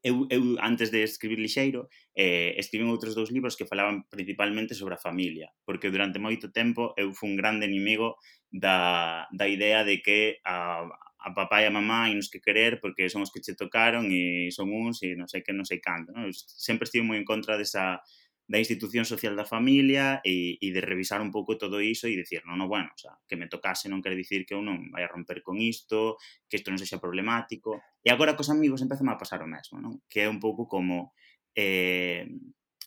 eu, eu antes de escribir Lixeiro, eh, escribín outros dous libros que falaban principalmente sobre a familia, porque durante moito tempo eu fui un grande inimigo da, da idea de que a, a papá e a mamá e nos que querer porque son os que che tocaron e son uns e non sei que, non sei canto. Non? Sempre estive moi en contra desa da institución social da familia e, e de revisar un pouco todo iso e dicir, non, non, bueno, o sea, que me tocase non quere dicir que eu non vai a romper con isto, que isto non sexa problemático. E agora cos amigos empeza a pasar o mesmo, non? Que é un pouco como eh,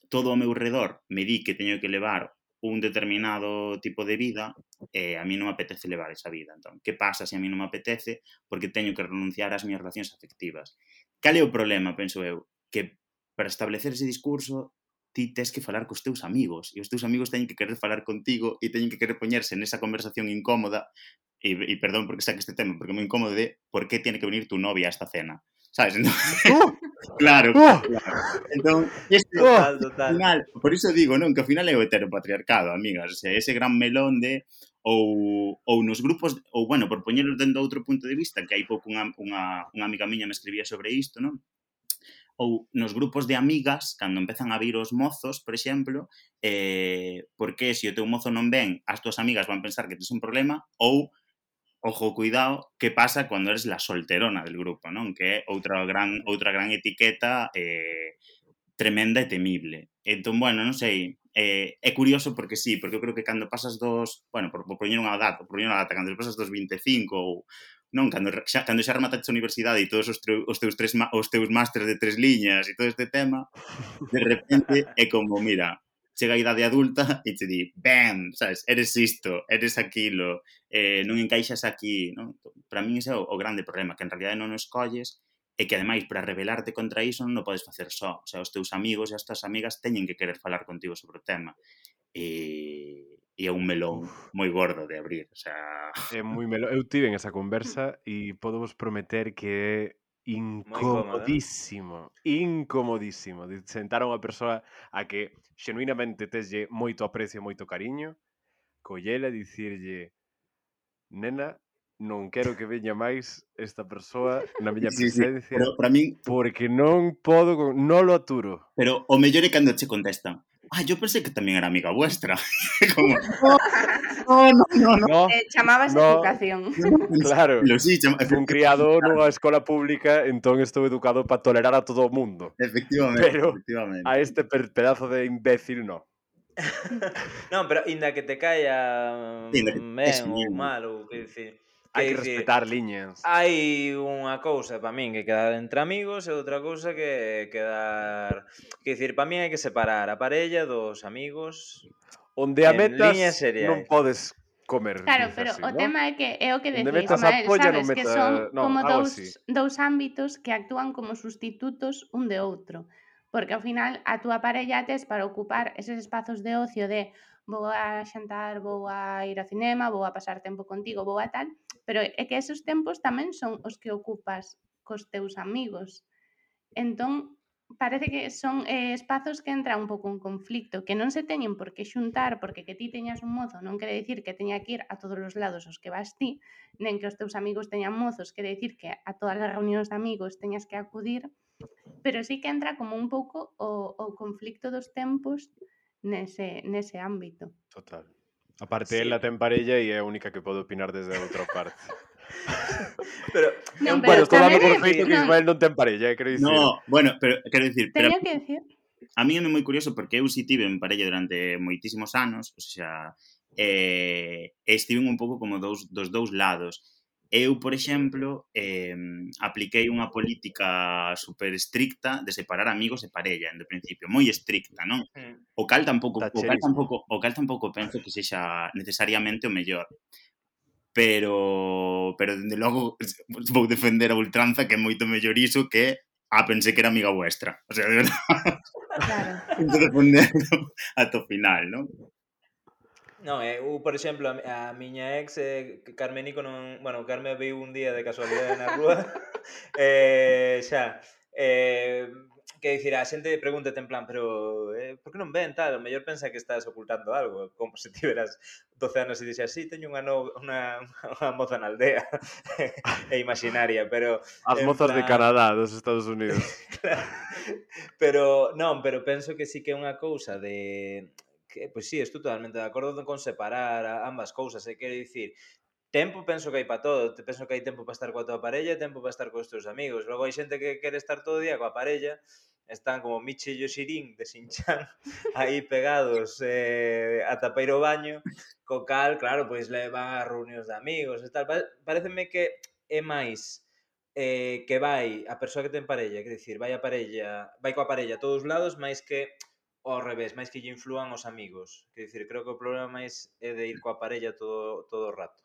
todo ao meu redor me di que teño que levar un determinado tipo de vida e a mí non me apetece levar esa vida. Entón, que pasa se a mí non me apetece? Porque teño que renunciar ás minhas relacións afectivas. Cal é o problema, penso eu? Que para establecer ese discurso ti tes que falar cos teus amigos e os teus amigos teñen que querer falar contigo e teñen que querer poñerse nesa conversación incómoda e, e perdón porque saque este tema, porque é moi incómodo de por que tiene que venir tu novia a esta cena. ¿Sabes? Entón, uh, <laughs> claro, uh, claro, Entón, este, total, ¡Oh! total. Final, por iso digo, non, que ao final é o heteropatriarcado, amigas, o sea, ese gran melón de ou, ou nos grupos, ou bueno, por poñelos dentro outro punto de vista, que hai pouco unha, unha, unha amiga miña me escribía sobre isto, non? ou nos grupos de amigas, cando empezan a vir os mozos, por exemplo, eh, porque se o teu mozo non ven, as túas amigas van pensar que tens un problema, ou ojo, cuidado, que pasa cando eres la solterona del grupo, non? Que é outra gran, outra gran etiqueta eh, tremenda e temible. Entón, bueno, non sei, eh, é curioso porque sí, porque eu creo que cando pasas dos, bueno, por, por poñer unha data, por poñer unha data, cando pasas dos 25 ou non, cando xa, cando xa remataste a universidade e todos os, tre, os teus tres os teus másteres de tres liñas e todo este tema, de repente é como, mira, chega a idade adulta <laughs> e te di, bam, sabes, eres isto, eres aquilo, eh, non encaixas aquí, non? Para min ese é o, o grande problema, que en realidad non o escolles e que ademais para rebelarte contra iso non o podes facer só, o sea, os teus amigos e as teus amigas teñen que querer falar contigo sobre o tema. E, e é un melón moi gordo de abrir, o sea... É moi melón. Eu tive en esa conversa e podo vos prometer que ¿eh? incomodísimo, incomodísimo de sentar a unha persoa a que xenuinamente teslle moito aprecio e moito cariño, collela e dicirlle nena, non quero que veña máis esta persoa na miña presencia <laughs> sí, sí. Pero, para min... porque non podo, non lo aturo. Pero o mellor é cando che contestan. Ah, yo pensé que tamén era amiga vuestra. <laughs> Como... no, no, no, no. no eh, chamabas no, educación. Claro, Lo, sí, chama... un criado nunha escola pública, entón estou educado para tolerar a todo o mundo. Efectivamente, Pero efectivamente. a este pedazo de imbécil no. <laughs> non, pero inda que te caia sí, men, ou mal, ou que dicir hai que respetar liñas. Hai unha cousa para min que quedar entre amigos e outra cousa que quedar... Que dicir, para min hai que separar a parella dos amigos... Onde a metas non podes comer. Claro, pero así, o ¿no? tema é que é o que decís, Mael, sabes, no meta... que son no, como dous, dous ámbitos que actúan como sustitutos un de outro. Porque ao final a túa parella tes para ocupar eses espazos de ocio de vou a xantar, vou a ir ao cinema, vou a pasar tempo contigo, vou a tal, Pero é que esos tempos tamén son os que ocupas cos teus amigos. Entón, parece que son eh, espazos que entra un pouco un conflicto, que non se teñen por que xuntar, porque que ti teñas un mozo non quere dicir que teña que ir a todos os lados os que vas ti, nen que os teus amigos teñan mozos, quere dicir que a todas as reunións de amigos teñas que acudir, pero sí que entra como un pouco o, o conflicto dos tempos nese, nese ámbito. Total. Aparte, sí. ela ten parella e é a única que pode opinar desde a outra parte. <laughs> pero, non, pero bueno, estou dando por feito que Ismael non ten parella, ¿eh? quero dicir. No, bueno, pero quero dicir, pero Tenía que decir. A mí é moi curioso porque eu si tive en parella durante moitísimos anos, o sea, eh, estive un pouco como dous, dos dous lados Eu, por exemplo, eh, apliquei unha política super estricta de separar amigos e parella, en de principio, moi estricta, non? Mm. O cal tampouco, o cal tampouco, o cal tampouco penso que sexa necesariamente o mellor. Pero, pero dende logo, <laughs> vou defender a ultranza que é moito mellor iso que ah, pensé que era amiga vuestra. O sea, de verdad. Claro. <laughs> defendendo ata o final, non? Non, é, eu, eh, por exemplo, a, a miña ex eh, Carmenico non, bueno, Carme viu un día de casualidade na rúa. <laughs> eh, xa, eh, que dicir, a xente pregúntate en plan, pero eh, por que non ven tal? O mellor pensa que estás ocultando algo, como se tiveras 12 anos e dixas, sí, teño unha, no, unha, unha moza na aldea <laughs> e imaginaria, pero... As mozas plan... de Canadá, dos Estados Unidos. <laughs> claro. Pero, non, pero penso que sí que é unha cousa de que, pois sí, estou totalmente de acordo con separar ambas cousas, e eh? quero dicir, tempo penso que hai para todo, te penso que hai tempo para estar coa tua parella e tempo para estar cos teus amigos. Logo hai xente que quere estar todo o día coa parella, están como Michi e Yoshirin de Sinchan <laughs> aí pegados eh, ata para ir ao baño, co cal, claro, pois levan a reunións de amigos e tal. Pareceme que é máis eh, que vai a persoa que ten parella, quer dicir, vai a parella, vai coa parella a todos os lados, máis que ao revés, máis que lle inflúan os amigos. Quer dicir, creo que o problema máis é de ir coa parella todo, todo o rato.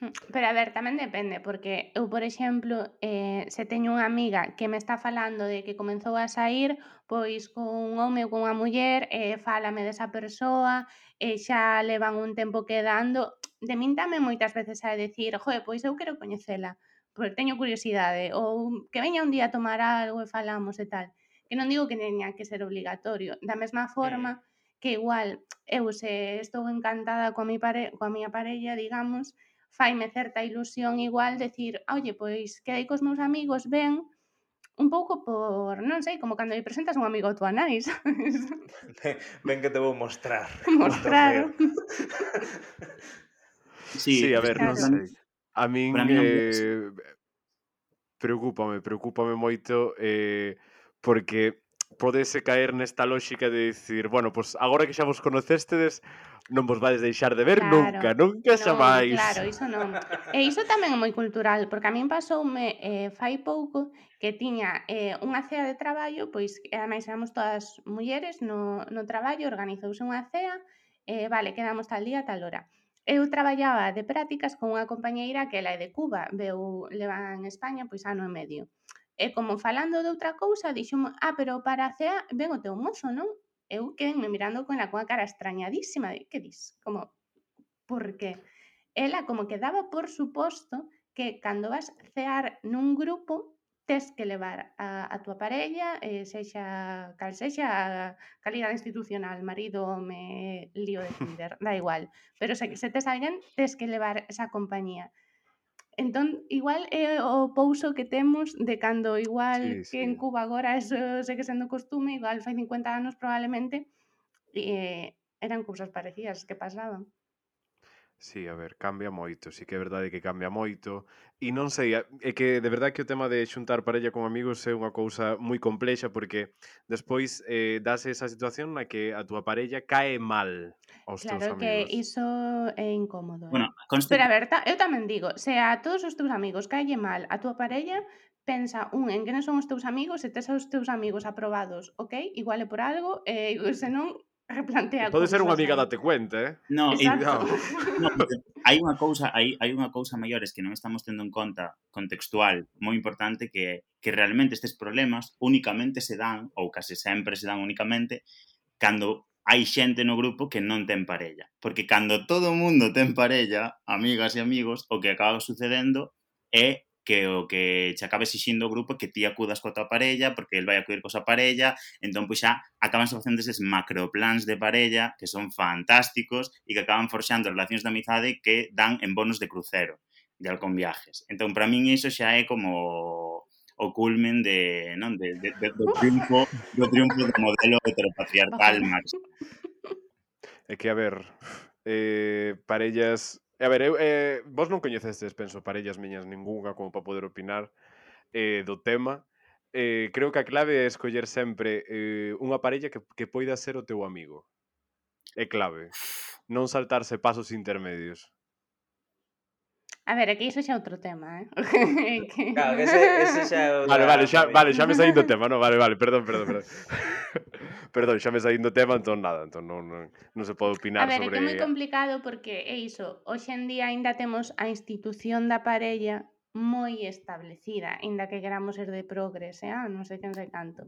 Hmm, pero a ver, tamén depende, porque eu, por exemplo, eh, se teño unha amiga que me está falando de que comenzou a sair, pois con un home ou con unha muller, eh, fálame desa persoa, e eh, xa levan un tempo quedando, de min tamén moitas veces a decir, joe, pois eu quero coñecela, porque teño curiosidade, ou que veña un día a tomar algo e falamos e tal que non digo que teña que ser obligatorio. Da mesma mm. forma que igual eh, eu se estou encantada coa, mi pare, coa miña parella, digamos, faime certa ilusión igual decir, oye, pois quedei cos meus amigos, ben, un pouco por, non sei, como cando lle presentas un amigo tua nai, <laughs> sabes? Ben que te vou mostrar. <laughs> Mostrar. <laughs> sí, sí, a ver, claro. non sei. A min, a min eh, preocúpame, preocúpame moito eh, porque podese caer nesta lógica de dicir, bueno, pois pues agora que xa vos conocestedes, non vos vais deixar de ver claro, nunca, nunca xa non, máis. Claro, iso non. E iso tamén é moi cultural, porque a min pasoume eh, fai pouco que tiña eh, unha cea de traballo, pois, e ademais éramos todas mulleres no, no traballo, organizouse unha cea, eh, vale, quedamos tal día, tal hora. Eu traballaba de prácticas con unha compañeira que ela é de Cuba, veu, leva en España, pois, ano e medio. E como falando de outra cousa, dixo, ah, pero para a cea ven o teu mozo, non? Eu quedenme mirando con a coa cara extrañadísima, de, que dis? Como, por que? Ela como que daba por suposto que cando vas cear nun grupo tes que levar a, a tua parella, eh, sexa cal sexa a calidade institucional, marido, me lío de Tinder, da igual. Pero se, se tes alguén, tes que levar esa compañía. Entón, igual é o pouso que temos de cando igual sí, sí. que en Cuba agora eso eh, segue sendo costume, igual fai 50 anos probablemente eh, eran cousas parecidas que pasaban. Sí, a ver, cambia moito, sí que é verdade que cambia moito e non sei, é que de verdade que o tema de xuntar parella con amigos é unha cousa moi complexa porque despois eh, dase esa situación na que a túa parella cae mal aos claro teus amigos. Claro que iso é incómodo. Eh? Bueno, conste... Pero a ver, ta, eu tamén digo, se a todos os teus amigos cae mal a túa parella, pensa un en que non son os teus amigos e tes os teus amigos aprobados, ok? Igual é por algo, e <laughs> eh, senón replantea Pode ser unha amiga date cuenta, eh? No, e, no. <laughs> no hai unha cousa, hai, hai unha cousa maiores que non estamos tendo en conta contextual moi importante que que realmente estes problemas únicamente se dan ou case sempre se dan únicamente cando hai xente no grupo que non ten parella. Porque cando todo o mundo ten parella, amigas e amigos, o que acaba sucedendo é que o que che acabe exixindo o grupo que ti acudas coa tua parella, porque el vai acudir coa súa parella, entón, pois xa, acaban facendo eses macroplans de parella que son fantásticos e que acaban forxando relacións de amizade que dan en bonos de crucero de Alcón Viajes. Entón, para min iso xa é como o culmen de, non, de, de, de, do triunfo do triunfo do modelo heteropatriarcal máximo. É que, a ver, eh, parellas A ver, eu, eh, vos non coñecestes, penso, parellas miñas ningunha como para poder opinar eh, do tema. Eh, creo que a clave é escoller sempre eh, unha parella que, que poida ser o teu amigo. É clave. Non saltarse pasos intermedios. A ver, que iso xa é outro tema, eh? <laughs> <laughs> que... Claro, que ese, ese xa é outro Vale, vale, xa, vale, xa me saindo do <laughs> tema, no? Vale, vale, perdón, perdón, perdón. perdón, xa me saindo do tema, entón nada, entón non, non, non se pode opinar sobre... A ver, sobre... é que é moi complicado porque é iso, hoxe en día aínda temos a institución da parella moi establecida, aínda que queramos ser de progres, eh? Ah, non sei quen sei canto.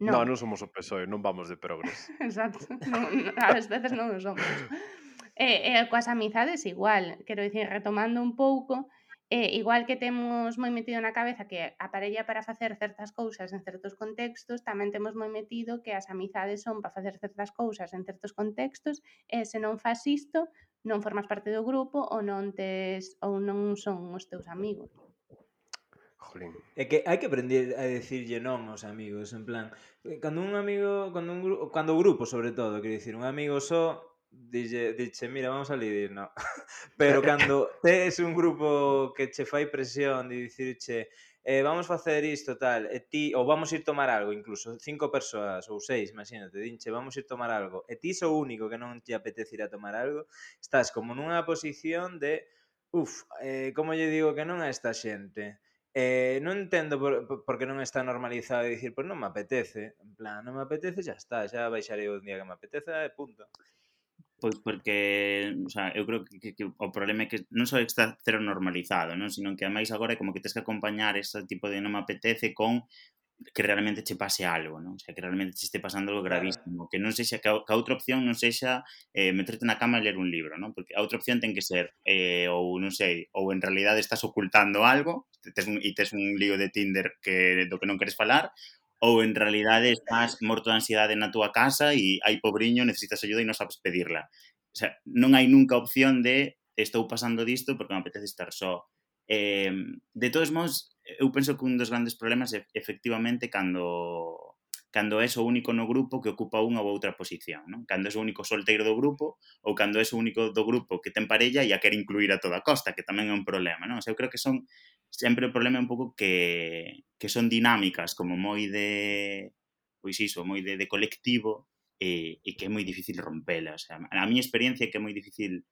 Non, no, non somos o PSOE, non vamos de progres. Exacto, non, a veces non o somos. E, e coas amizades igual, quero dicir, retomando un pouco, eh, igual que temos moi metido na cabeza que a parella para facer certas cousas en certos contextos, tamén temos moi metido que as amizades son para facer certas cousas en certos contextos, eh, e se non fas isto, non formas parte do grupo ou non tes ou non son os teus amigos. Jolín. É que hai que aprender a decirlle non aos amigos, en plan, eh, cando un amigo, cando un grupo, cando o grupo sobre todo, quero dicir, un amigo só dille, diche, mira, vamos a lidir, no. <laughs> Pero cando tes un grupo que che fai presión de dicirche eh, vamos facer isto, tal, e ti, ou vamos ir tomar algo, incluso, cinco persoas ou seis, imagínate, dinche, vamos ir tomar algo, e ti sou único que non te apetece ir a tomar algo, estás como nunha posición de, uf, eh, como lle digo que non a esta xente? Eh, non entendo por, por que non está normalizado dicir, pois pues non me apetece, en plan, non me apetece, xa está, xa baixarei un día que me apeteza e punto. Pois porque, o sea, eu creo que, que, que o problema é que non só está cero normalizado, non? Sino que ademais agora é como que tens que acompañar ese tipo de non me apetece con que realmente che pase algo, non? O sea, que realmente che este pasando algo gravísimo, que non sexa que a, que a outra opción non sexa eh, meterte na cama e ler un libro, non? Porque a outra opción ten que ser eh, ou non sei, ou en realidade estás ocultando algo, tes un, e tes un lío de Tinder que do que non queres falar, ou en realidade estás morto de ansiedade na túa casa e hai pobriño, necesitas ajuda e non sabes pedirla. O sea, non hai nunca opción de estou pasando disto porque me apetece estar só. Eh, de todos modos, eu penso que un dos grandes problemas é efectivamente cando cando és o único no grupo que ocupa unha ou outra posición, non? Cando és o único solteiro do grupo ou cando és o único do grupo que ten parella e a quer incluir a toda costa, que tamén é un problema, non? O sea, eu creo que son sempre o problema é un pouco que, que son dinámicas como moi de pois iso, moi de, de colectivo eh, e, e que é moi difícil rompelas. A, a miña experiencia é que é moi difícil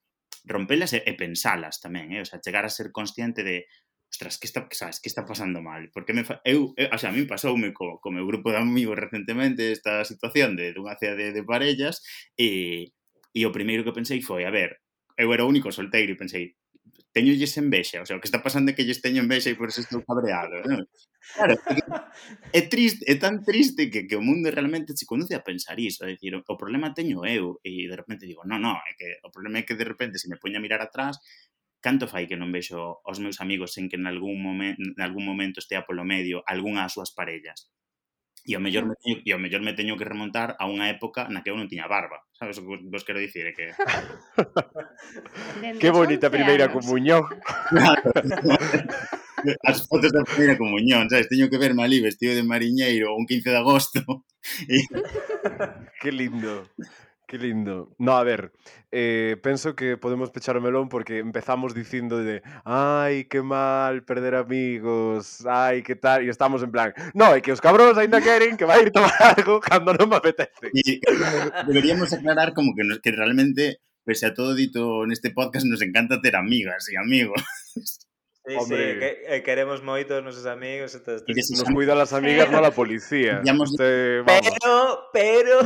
rompelas e, e pensalas tamén, eh? o sea, chegar a ser consciente de ostras, que está, sabes, que está pasando mal? Porque me fa... eu, eu, o sea, a mí pasoume co, co meu grupo de amigos recentemente esta situación de dunha cea de, de parellas eh, e, e o primeiro que pensei foi, a ver, eu era o único solteiro e pensei, teñolles envexa, o sea, o que está pasando é que lles teño envexa e por eso estou cabreado. Non? Claro, é, triste, é tan triste que, que o mundo realmente se conduce a pensar iso, a decir, o, o problema teño eu, e de repente digo, no, no, é que o problema é que de repente se me poña a mirar atrás, canto fai que non vexo os meus amigos sen que en algún momento, en algún momento estea polo medio algunha das súas parellas? E ao mellor me teño, e ao mellor me teño que remontar a unha época na que eu non tiña barba. Sabes o que vos quero dicir? É que... que bonita primeira anos. comunión. <laughs> As fotos da primeira comunión, sabes? Teño que verme ali vestido de mariñeiro un 15 de agosto. <laughs> E... que lindo. Que lindo. No, a ver, eh, que podemos pechar melón porque empezamos dicindo de ai, que mal perder amigos, ai, que tal, e estamos en plan, no, é que os cabróns ainda queren que vai ir tomar <laughs> algo cando non me apetece. Y deberíamos aclarar como que, nos, que realmente, pese a todo dito neste podcast, nos encanta ter amigas e amigos. <laughs> Sí, Hombre. sí, que, eh, queremos moito os nosos amigos e todas estas. Nos cuida as <laughs> amigas, non a policía. Digamos, este. Pero, pero...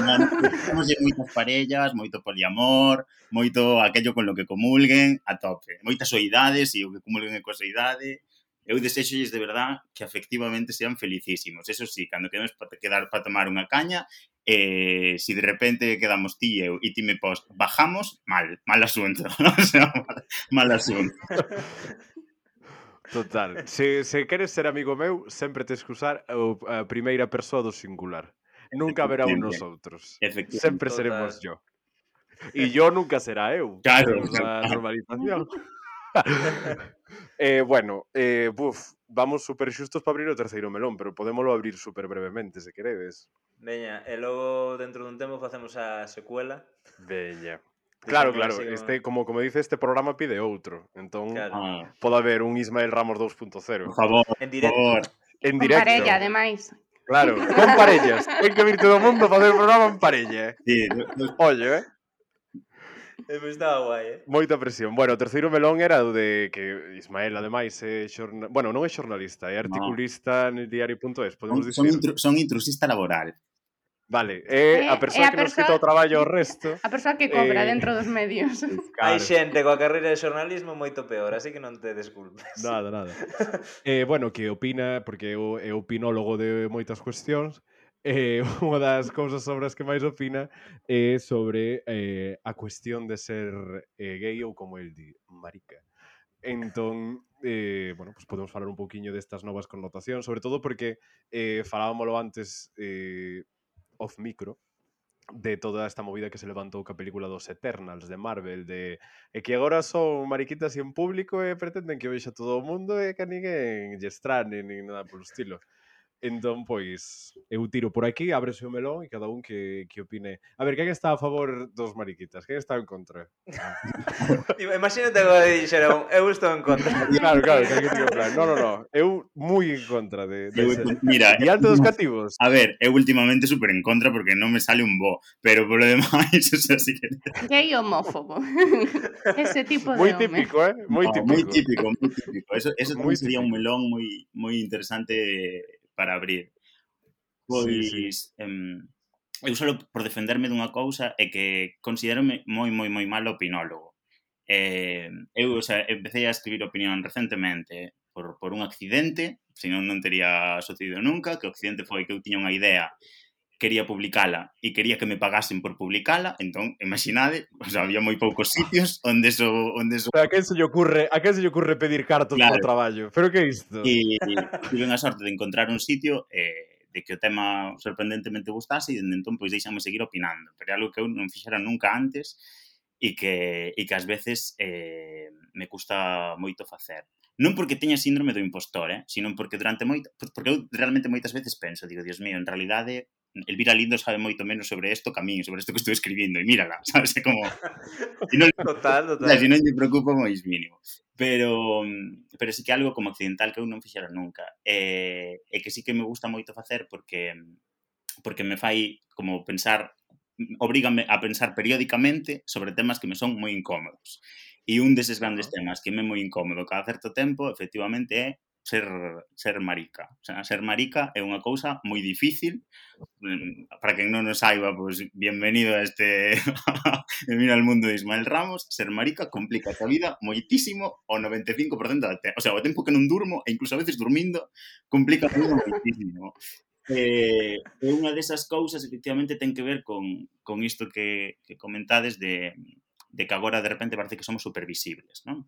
Temos moitas parellas, moito poliamor, moito aquello con lo que comulguen, a tope. Moitas oidades e o que comulguen é coa oidade. Eu desexolles de verdad que afectivamente sean felicísimos. Eso sí, cando queremos para quedar para tomar unha caña, eh, si de repente quedamos ti e eu e ti me pos bajamos, mal, mal asunto. ¿no? <laughs> O sea, mal, mal asunto. <laughs> Total. Se, se queres ser amigo meu, sempre tes que usar a primeira persoa do singular. Nunca haberá un nos outros. Sempre seremos yo. E yo nunca será eu. Claro. A normalización. <laughs> eh, bueno, eh, buf, vamos super xustos para abrir o terceiro melón, pero podémoslo abrir super brevemente, se queredes. Veña, e logo dentro dun tempo facemos a secuela. Veña. Claro, claro, este, como como dice este programa pide outro Entón, claro. ah. pode haber un Ismael Ramos 2.0 Por favor, en directo por... En directo. Con parella, ademais Claro, con parellas <laughs> Ten que vir todo o mundo facer o programa en parella ¿eh? sí. Ollo, ¿eh? eh Pues estaba guai, eh? Moita presión. Bueno, o terceiro melón era o de que Ismael, ademais, é xorna... bueno, non é xornalista, é articulista no. diario.es, podemos son, dicir. Son, intru son intrusista laboral. Vale, é eh, a persoa eh, a que nos persoa... quita o traballo o resto. A persoa que cobra eh... dentro dos medios. <laughs> <laughs> Claro. Hai xente coa carreira de xornalismo moito peor, así que non te desculpes. Nada, nada. <laughs> eh, bueno, que opina, porque eu, eu opinólogo de moitas cuestións, eh, unha das cousas sobre as que máis opina é eh, sobre eh, a cuestión de ser eh, gay ou como el di, marica. Entón, eh, bueno, pues podemos falar un pouquiño destas novas connotacións, sobre todo porque eh, falábamoslo antes eh, off micro de toda esta movida que se levantou ca película dos Eternals de Marvel de e que agora son mariquitas e en público e pretenden que o vexa todo o mundo e que ninguén lle estrane nin nada polo estilo. Entón, pois, eu tiro por aquí, ábrese o melón e cada un que, que opine. A ver, quen está a favor dos mariquitas? Quen está en contra? Ah. <laughs> Imagínate que dixeron, eu estou en contra. <laughs> Claro, claro, que que en plan. No, no, no, eu moi en contra de, de eu, ese. Mira, e alto dos cativos. A ver, eu últimamente super en contra porque non me sale un bo, pero polo demais, <laughs> o sea, si que... Gay homófobo. ese tipo de Moi típico, eh? Moi no, típico. Moi típico, moi típico. Eso, eso moi sería típico. un melón moi moi interesante para abrir. Pois, sí, sí. Pois, em, eu solo por defenderme dunha cousa é que considerome moi, moi, moi mal opinólogo. Eh, eu, o sea, empecé a escribir opinión recentemente por, por un accidente, senón non tería sucedido nunca, que o accidente foi que eu tiña unha idea quería publicala e quería que me pagasen por publicala, entón, imaginade, <laughs> o sea, había moi poucos sitios ah. onde so, onde so... Pero a quen se lle ocurre, a quen se lle ocurre pedir cartos claro. para traballo? Pero que isto? E, e tive a sorte de encontrar un sitio eh, de que o tema sorprendentemente gustase e dende entón pois deixame seguir opinando, pero é algo que eu non fixera nunca antes e que, e que ás veces eh, me custa moito facer non porque teña síndrome do impostor, eh, sino porque durante moito, porque eu realmente moitas veces penso, digo, Dios mío, en realidade Elvira Lindo sabe moito menos sobre isto que a min, sobre isto que estou escribindo, e mírala, <laughs> sabes? É como... Si non, <laughs> total, total. Si non lle preocupa máis mínimo. Pero, pero sí que algo como accidental que eu non fixera nunca. E, e que sí que me gusta moito facer porque porque me fai como pensar obrígame a pensar periódicamente sobre temas que me son moi incómodos. E un deses grandes temas que me é moi incómodo cada certo tempo, efectivamente, é ser, ser marica. O sea, ser marica é unha cousa moi difícil. Mm, para quen non o saiba, pois, pues, bienvenido a este <laughs> Mira al mundo de Ismael Ramos. Ser marica complica a vida moitísimo o 95% da te... O sea, o tempo que non durmo, e incluso a veces dormindo, complica a vida moitísimo. <laughs> Eh, é unha desas cousas efectivamente ten que ver con, con isto que, que comentades de, de que agora de repente parece que somos supervisibles, non?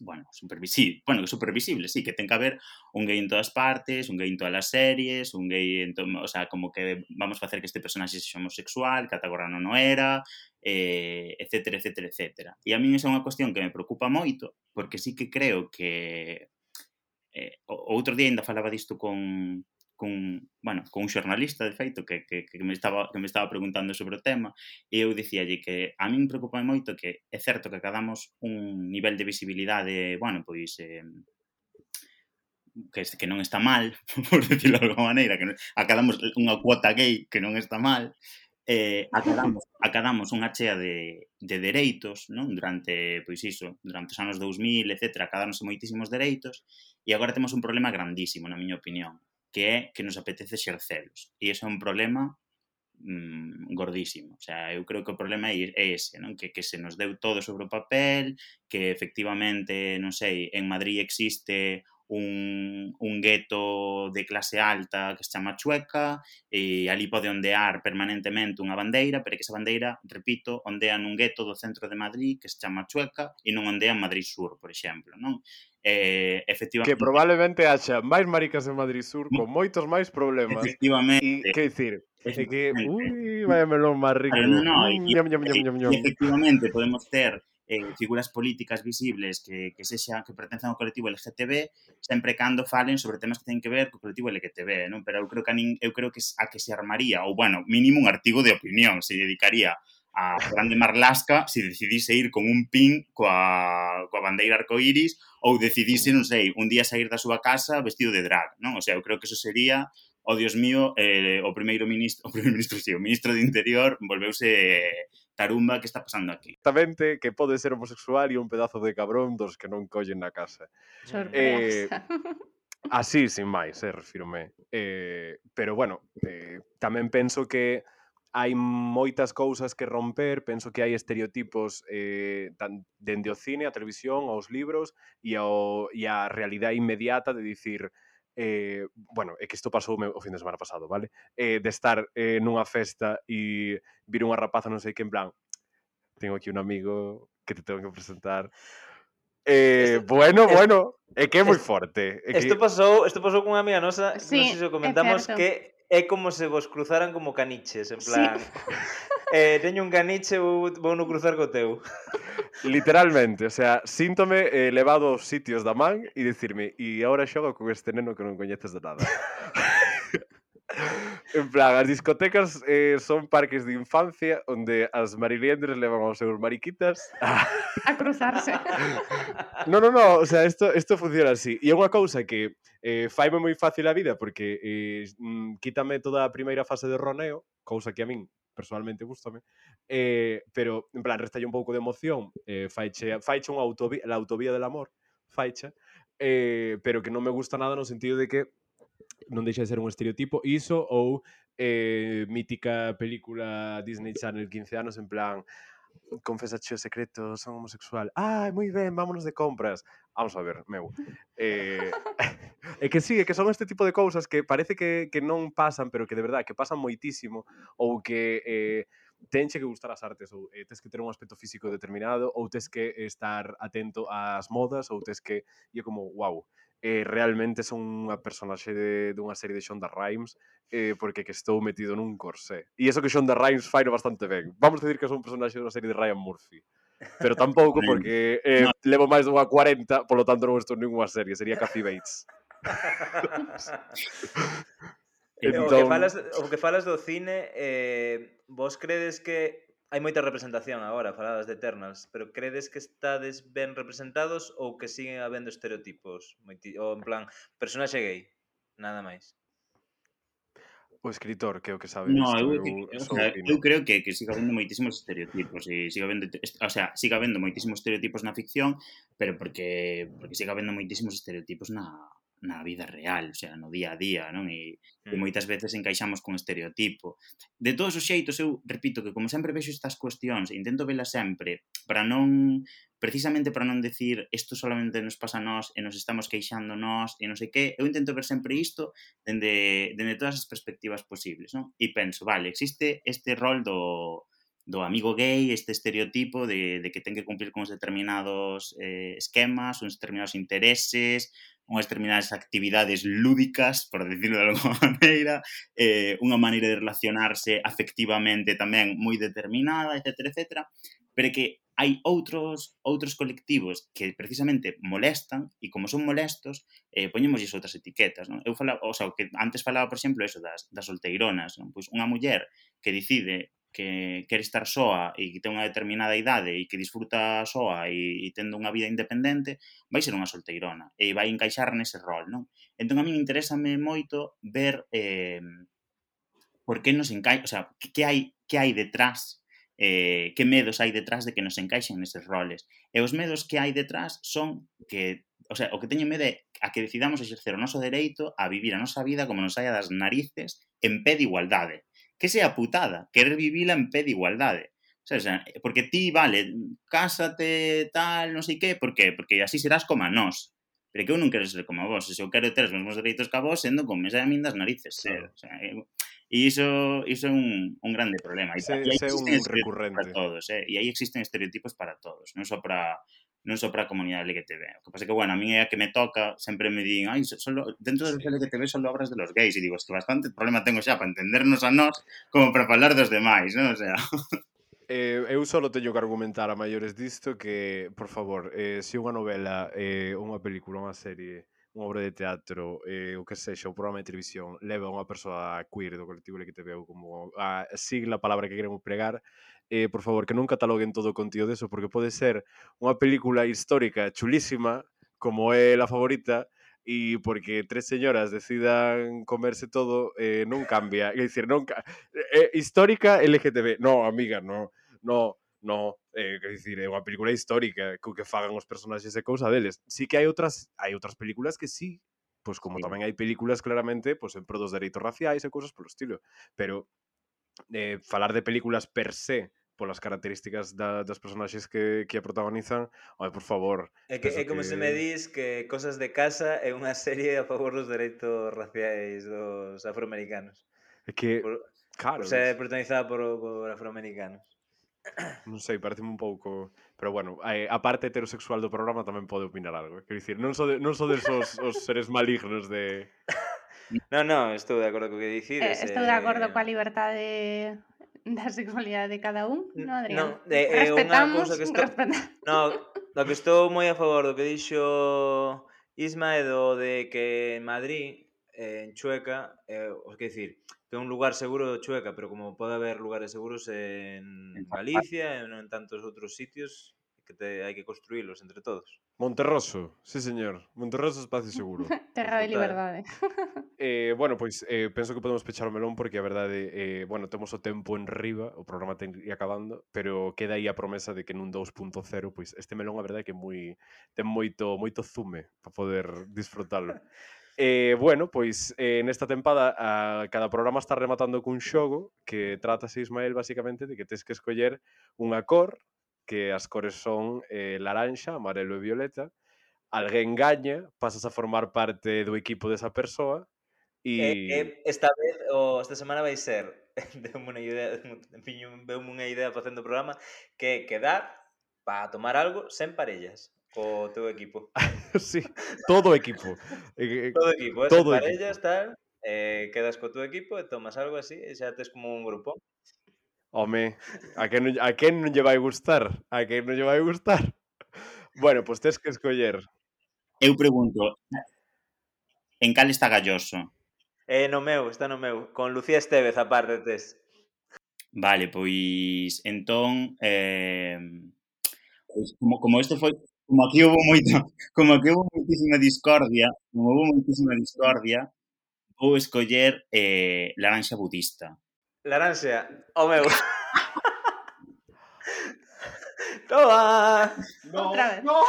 bueno, supervisible, bueno, que supervisible, sí, que ten que haber un gay en todas partes, un gay en todas as series, un gay en to... o sea, como que vamos a facer que este personaxe sexa homosexual, que ata agora non o era, eh, etcétera, etcétera, etcétera. E a mí esa é unha cuestión que me preocupa moito, porque sí que creo que eh, o outro día ainda falaba disto con con, bueno, con un xornalista, de feito, que, que, que, me estaba, que me estaba preguntando sobre o tema, e eu dicíalle que a min preocupa moito que é certo que acabamos un nivel de visibilidade, bueno, pois... Eh, que, que non está mal, <laughs> por decirlo de alguma maneira, que non, acadamos unha cuota gay que non está mal, eh, acadamos, acadamos unha chea de, de dereitos, non? Durante, pois iso, durante os anos 2000, etc., acadáronse moitísimos dereitos, e agora temos un problema grandísimo, na miña opinión, que é que nos apetece xercelos. E iso é un problema mm, gordísimo. O sea, eu creo que o problema é, é ese, non? Que, que se nos deu todo sobre o papel, que efectivamente, non sei, en Madrid existe un, un gueto de clase alta que se chama Chueca e ali pode ondear permanentemente unha bandeira, pero que esa bandeira, repito, ondea nun gueto do centro de Madrid que se chama Chueca e non ondea en Madrid Sur, por exemplo, non? Eh, efectivamente, que probablemente haxa máis maricas en Madrid Sur con moitos máis problemas. Efectivamente. E, que dicir, é que, ui, vai melón máis rico. No, no, mm, e, e, efectivamente podemos ter eh, figuras políticas visibles que, que sexan, que pertencen ao colectivo LGTB sempre cando falen sobre temas que teñen que ver co colectivo LGTB, non? Pero eu creo que a, nin, eu creo que a que se armaría, ou bueno, mínimo un artigo de opinión se dedicaría a Grande Marlasca se decidise ir con un pin coa, coa bandeira arcoíris ou decidise, non sei, un día sair da súa casa vestido de drag, non? O sea, eu creo que eso sería oh Dios mío, eh, o primeiro ministro, <laughs> o primeiro ministro, sí, o ministro de Interior volveuse eh, tarumba que está pasando aquí. Exactamente, que pode ser homosexual e un pedazo de cabrón dos que non collen na casa. Sorpresa. Eh, Así, sin máis, eh, refírome. Eh, pero, bueno, eh, tamén penso que hai moitas cousas que romper, penso que hai estereotipos eh, tan, dende o cine, a televisión, aos libros e, ao, e a realidade inmediata de dicir eh, bueno, é que isto pasou o fin de semana pasado, vale? Eh, de estar eh, nunha festa e vir unha rapaza non sei que en plan tengo aquí un amigo que te tengo que presentar Eh, esto, bueno, esto, bueno, é que é moi forte. É que... Isto pasou, isto pasou cunha amiga nosa, sí, non sei se o comentamos que é como se vos cruzaran como caniches, en plan. Sí. <laughs> eh, teño un caniche ou vou no cruzar co teu. <laughs> Literalmente, o sea, síntome eh, levado aos sitios da man e dicirme, e agora xogo con este neno que non coñeces de nada. <laughs> en plan, as discotecas eh, son parques de infancia onde as mariliendres levan aos seus mariquitas a... a cruzarse. <laughs> no, no, no, o sea, isto, isto funciona así. E é unha cousa que eh, faime moi fácil a vida porque eh, mm, quítame toda a primeira fase de roneo, cousa que a min personalmente gustame, eh, pero en plan, restalle un pouco de emoción, eh, faiche, faiche unha autovía, la autovía del amor, faicha, eh, pero que non me gusta nada no sentido de que non deixa de ser un estereotipo, iso ou eh, mítica película Disney Channel 15 anos en plan confesa o secreto, son homosexual. Ah, moi ben, vámonos de compras. Vamos a ver, meu. Eh, <laughs> é que sí, é que son este tipo de cousas que parece que, que non pasan, pero que de verdade que pasan moitísimo ou que eh, tenche que gustar as artes ou eh, tes que ter un aspecto físico determinado ou tes que estar atento ás modas ou tes que... E é como, wow, eh, realmente son unha personaxe de, dunha serie de Shonda Rhimes eh, porque que estou metido nun corsé. E iso que Shonda Rhimes fai bastante ben. Vamos a decir que son un personaxe dunha serie de Ryan Murphy pero tampouco porque eh, no. levo máis dunha 40, polo tanto non estou ninguna serie, sería Kathy Bates. entón... o, que entón- falas, o que falas do cine, eh, vos credes que hai moita representación agora, faladas de Eternals, pero credes que estades ben representados ou que siguen habendo estereotipos? Ou en plan, personaxe gay, nada máis o escritor, que é o que sabe. No, eu, eu, eu, o sea, eu creo que, que siga habendo moitísimos estereotipos e siga habendo, o sea, siga habendo moitísimos estereotipos na ficción, pero porque porque siga habendo moitísimos estereotipos na na vida real, o sea, no día a día, non? E, mm. e moitas veces encaixamos con estereotipo. De todos os xeitos, eu repito que como sempre vexo estas cuestións, intento velas sempre para non precisamente para non decir isto solamente nos pasa a nós e nos estamos queixando nós e non sei que, eu intento ver sempre isto dende, dende todas as perspectivas posibles, non? E penso, vale, existe este rol do, do amigo gay, este estereotipo de, de que ten que cumplir con uns determinados eh, esquemas, uns determinados intereses, unhas determinadas actividades lúdicas, por decirlo de alguma <laughs> maneira, eh, unha maneira de relacionarse afectivamente tamén moi determinada, etc, etc, pero que hai outros outros colectivos que precisamente molestan e como son molestos, eh, poñémoslles outras etiquetas, non? Eu falaba, o sea, que antes falaba, por exemplo, eso das, das solteironas, non? Pois unha muller que decide que quere estar soa e que ten unha determinada idade e que disfruta soa e, e tendo unha vida independente, vai ser unha solteirona e vai encaixar nese rol, non? Entón a min interésame moito ver eh, por que nos encaixa, o sea, que hai que hai detrás eh, que medos hai detrás de que nos encaixen neses roles. E os medos que hai detrás son que o sea, o que teñen medo é a que decidamos exercer o noso dereito a vivir a nosa vida como nos saia das narices en pé de igualdade que sea putada, querer vivila en pé de igualdade. O sea, porque ti, vale, cásate, tal, non sei que, por qué? Porque así serás como a nós. Pero que eu non quero ser como a vos, se eu quero ter os mesmos dereitos que a vos, sendo con mesa de min das narices, ser. O sea, eu... E iso, iso é un, un grande problema. E, se, e aí existen un recurrente. Para todos, eh? E aí existen estereotipos para todos, non só para non só para a comunidade LGTB. O que pasa que, bueno, a mí é a que me toca, sempre me din, ai, solo, dentro dos LGTB só obras de los gays, e digo, es que bastante problema tengo xa para entendernos a nós como para falar dos demais, non? O sea... <laughs> Eh, eu só teño que argumentar a maiores disto que, por favor, eh, se unha novela, eh, unha película, unha serie, unha obra de teatro, eh, o que sexa, un programa de televisión, leva a unha persoa queer do colectivo LGTB como a sigla a palabra que queremos pregar, eh, por favor, que non cataloguen todo o contido deso, porque pode ser unha película histórica chulísima, como é la favorita, e porque tres señoras decidan comerse todo, eh, non cambia. É dicir, non ca eh, histórica LGTB. No, amiga, no, no, no, eh, quer dicir, é unha película histórica co que fagan os personaxes e cousa deles. Sí que hai outras hai outras películas que sí, pois pues como sí. tamén hai películas claramente, pois pues, en pro dos dereitos raciais e cousas polo estilo, pero eh, falar de películas per se polas características da, das personaxes que, que a protagonizan, oi, por favor. É, que, é como que... se me dis que Cosas de Casa é unha serie a favor dos dereitos raciais dos afroamericanos. É que, por, claro... Por ser protagonizada por, por afroamericanos. Non sei, parece un pouco... Pero bueno, eh, a parte heterosexual do programa tamén pode opinar algo. Quero dicir, non so de, non so desos <laughs> os seres malignos de... Non, non, estou de acordo co que dicides. Eh, estou de acordo eh... coa liberdade da sexualidade de cada un, non, Adrián? No, eh, eh respetamos, cousa que estou... <laughs> No, do que estou moi a favor do que dixo Isma é do de que en Madrid, eh, en Chueca, eh, os que dicir, ten un lugar seguro de Chueca, pero como pode haber lugares seguros en Galicia, e non en tantos outros sitios, que te, hai que construílos entre todos. Monterroso, sí señor, Monterroso espacio seguro. <laughs> Terra de liberdade. <laughs> eh, bueno, pois eh, penso que podemos pechar o melón porque a verdade, eh, bueno, temos o tempo en riba, o programa ten ir acabando, pero queda aí a promesa de que nun 2.0, pois este melón a verdade é que moi ten moito moito zume para poder disfrutalo. <laughs> Eh, bueno, pois eh, nesta tempada a, cada programa está rematando cun xogo que trátase, Ismael, basicamente de que tens que escoller unha cor que as cores son eh, laranxa, amarelo e violeta. Alguén gaña, pasas a formar parte do equipo desa persoa e... Eh, eh, esta vez, o oh, esta semana vai ser <laughs> deu-me unha idea, viño, deu unha idea facendo o programa que é quedar para tomar algo sen parellas co teu equipo. <laughs> sí, todo o equipo. Eh, eh, todo o equipo, eh, todo sen parellas, equipo. tal, eh, quedas co teu equipo e tomas algo así e xa tes como un grupo. Home, a quen, non, a quen non lle vai gustar? A quen non lle vai gustar? <laughs> Bueno, pois tes que escoller. Eu pregunto, en cal está Galloso? Eh, no meu, está no meu. Con Lucía Estevez, aparte, tes. Vale, pois entón eh, pois, como, como isto foi como aquí houve moito, como aquí houve moitísima discordia como houve moitísima discordia vou escoller eh, laranxa budista Laranxa, o meu. Toma. No, Otra vez. No.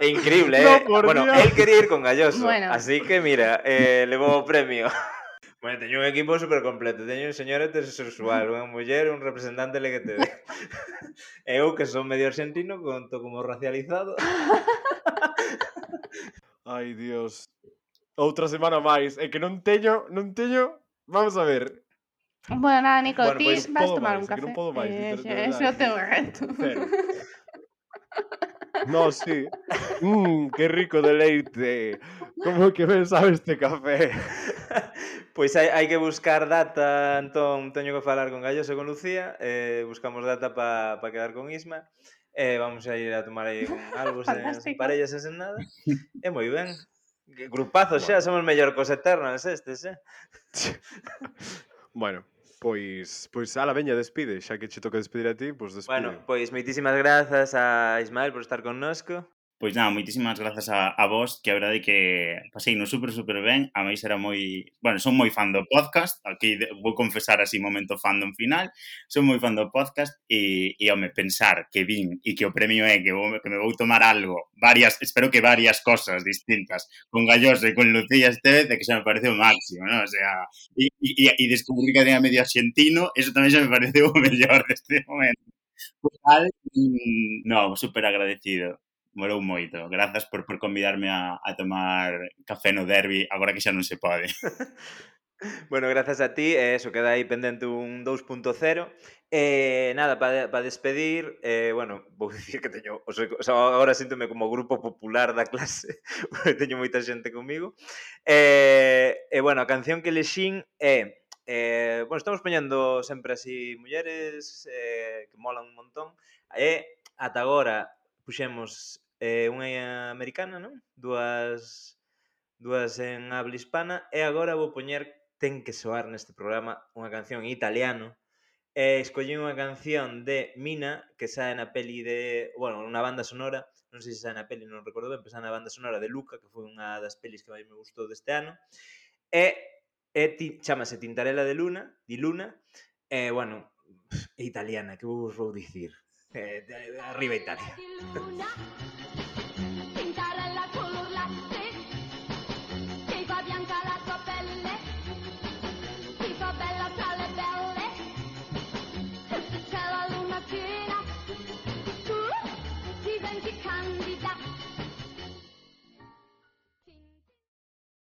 Increíble, ¿eh? No, bueno, Dios. él quería ir con Galloso. Bueno. Así que mira, eh, levou o premio. <laughs> Bueno, teño un equipo super completo. Teño un señor heterosexual, unha muller, un representante LGTB. <laughs> Eu, que son medio argentino, conto como racializado. <laughs> Ai, Dios. Outra semana máis. É que non teño, non teño... Vamos a ver. Bueno, nada, Nico, bueno, ti pues, vas tomar máis, un café. Non podo máis, eh, eh, ese é o teu reto. Cero. <laughs> No, sí. Mmm, que rico de leite. Como que ben sabe este café. Pois <laughs> pues hai, hai que buscar data, entón teño que falar con Galloso e con Lucía, eh, buscamos data para pa quedar con Isma, eh, vamos a ir a tomar aí algo sen, parellas e sen nada. Eh, e moi ben. Que <laughs> Grupazo xa, somos mellor cos Eternals estes, eh? Bueno, Pois, pois ala veña despide, xa que che toca despedir a ti, pois despide. Bueno, pois moitísimas grazas a Ismael por estar connosco. Pois nada, moitísimas grazas a, a vos, que a verdade que pasei no super, super ben. A máis era moi... Bueno, son moi fan do podcast, aquí vou confesar así momento fandom final. Son moi fan do podcast e, e home, pensar que vin e que o premio é que, vou, que me vou tomar algo, varias, espero que varias cosas distintas, con Galloso e con Lucía Estevez, que xa me parece o máximo, ¿no? O sea, e, descubrir que tenía medio argentino, eso tamén xa me pareceu <laughs> o mellor deste momento. Total, mm, no, super agradecido. morou moito. Grazas por, por convidarme a, a tomar café no derbi, agora que xa non se pode. <laughs> bueno, grazas a ti, e eso queda aí pendente un 2.0. Eh, nada, para pa despedir, eh, bueno, <laughs> vou dicir que teño, o sea, agora síntome como grupo popular da clase, <laughs> porque teño moita xente comigo. Eh, e eh, bueno, a canción que lexín é Eh, bueno, estamos poñendo sempre así mulleres eh, que molan un montón. E eh, ata agora puxemos eh, unha americana, non? Duas dúas en habla hispana e agora vou poñer ten que soar neste programa unha canción en italiano. E escollí unha canción de Mina que sae na peli de, bueno, unha banda sonora non sei se sae na peli, non recordo ben pero sae na banda sonora de Luca, que foi unha das pelis que máis me gustou deste ano. E, e ti, chamase Tintarela de Luna di Luna e, bueno, é italiana, que vos vou dicir? Eh, arriba Italia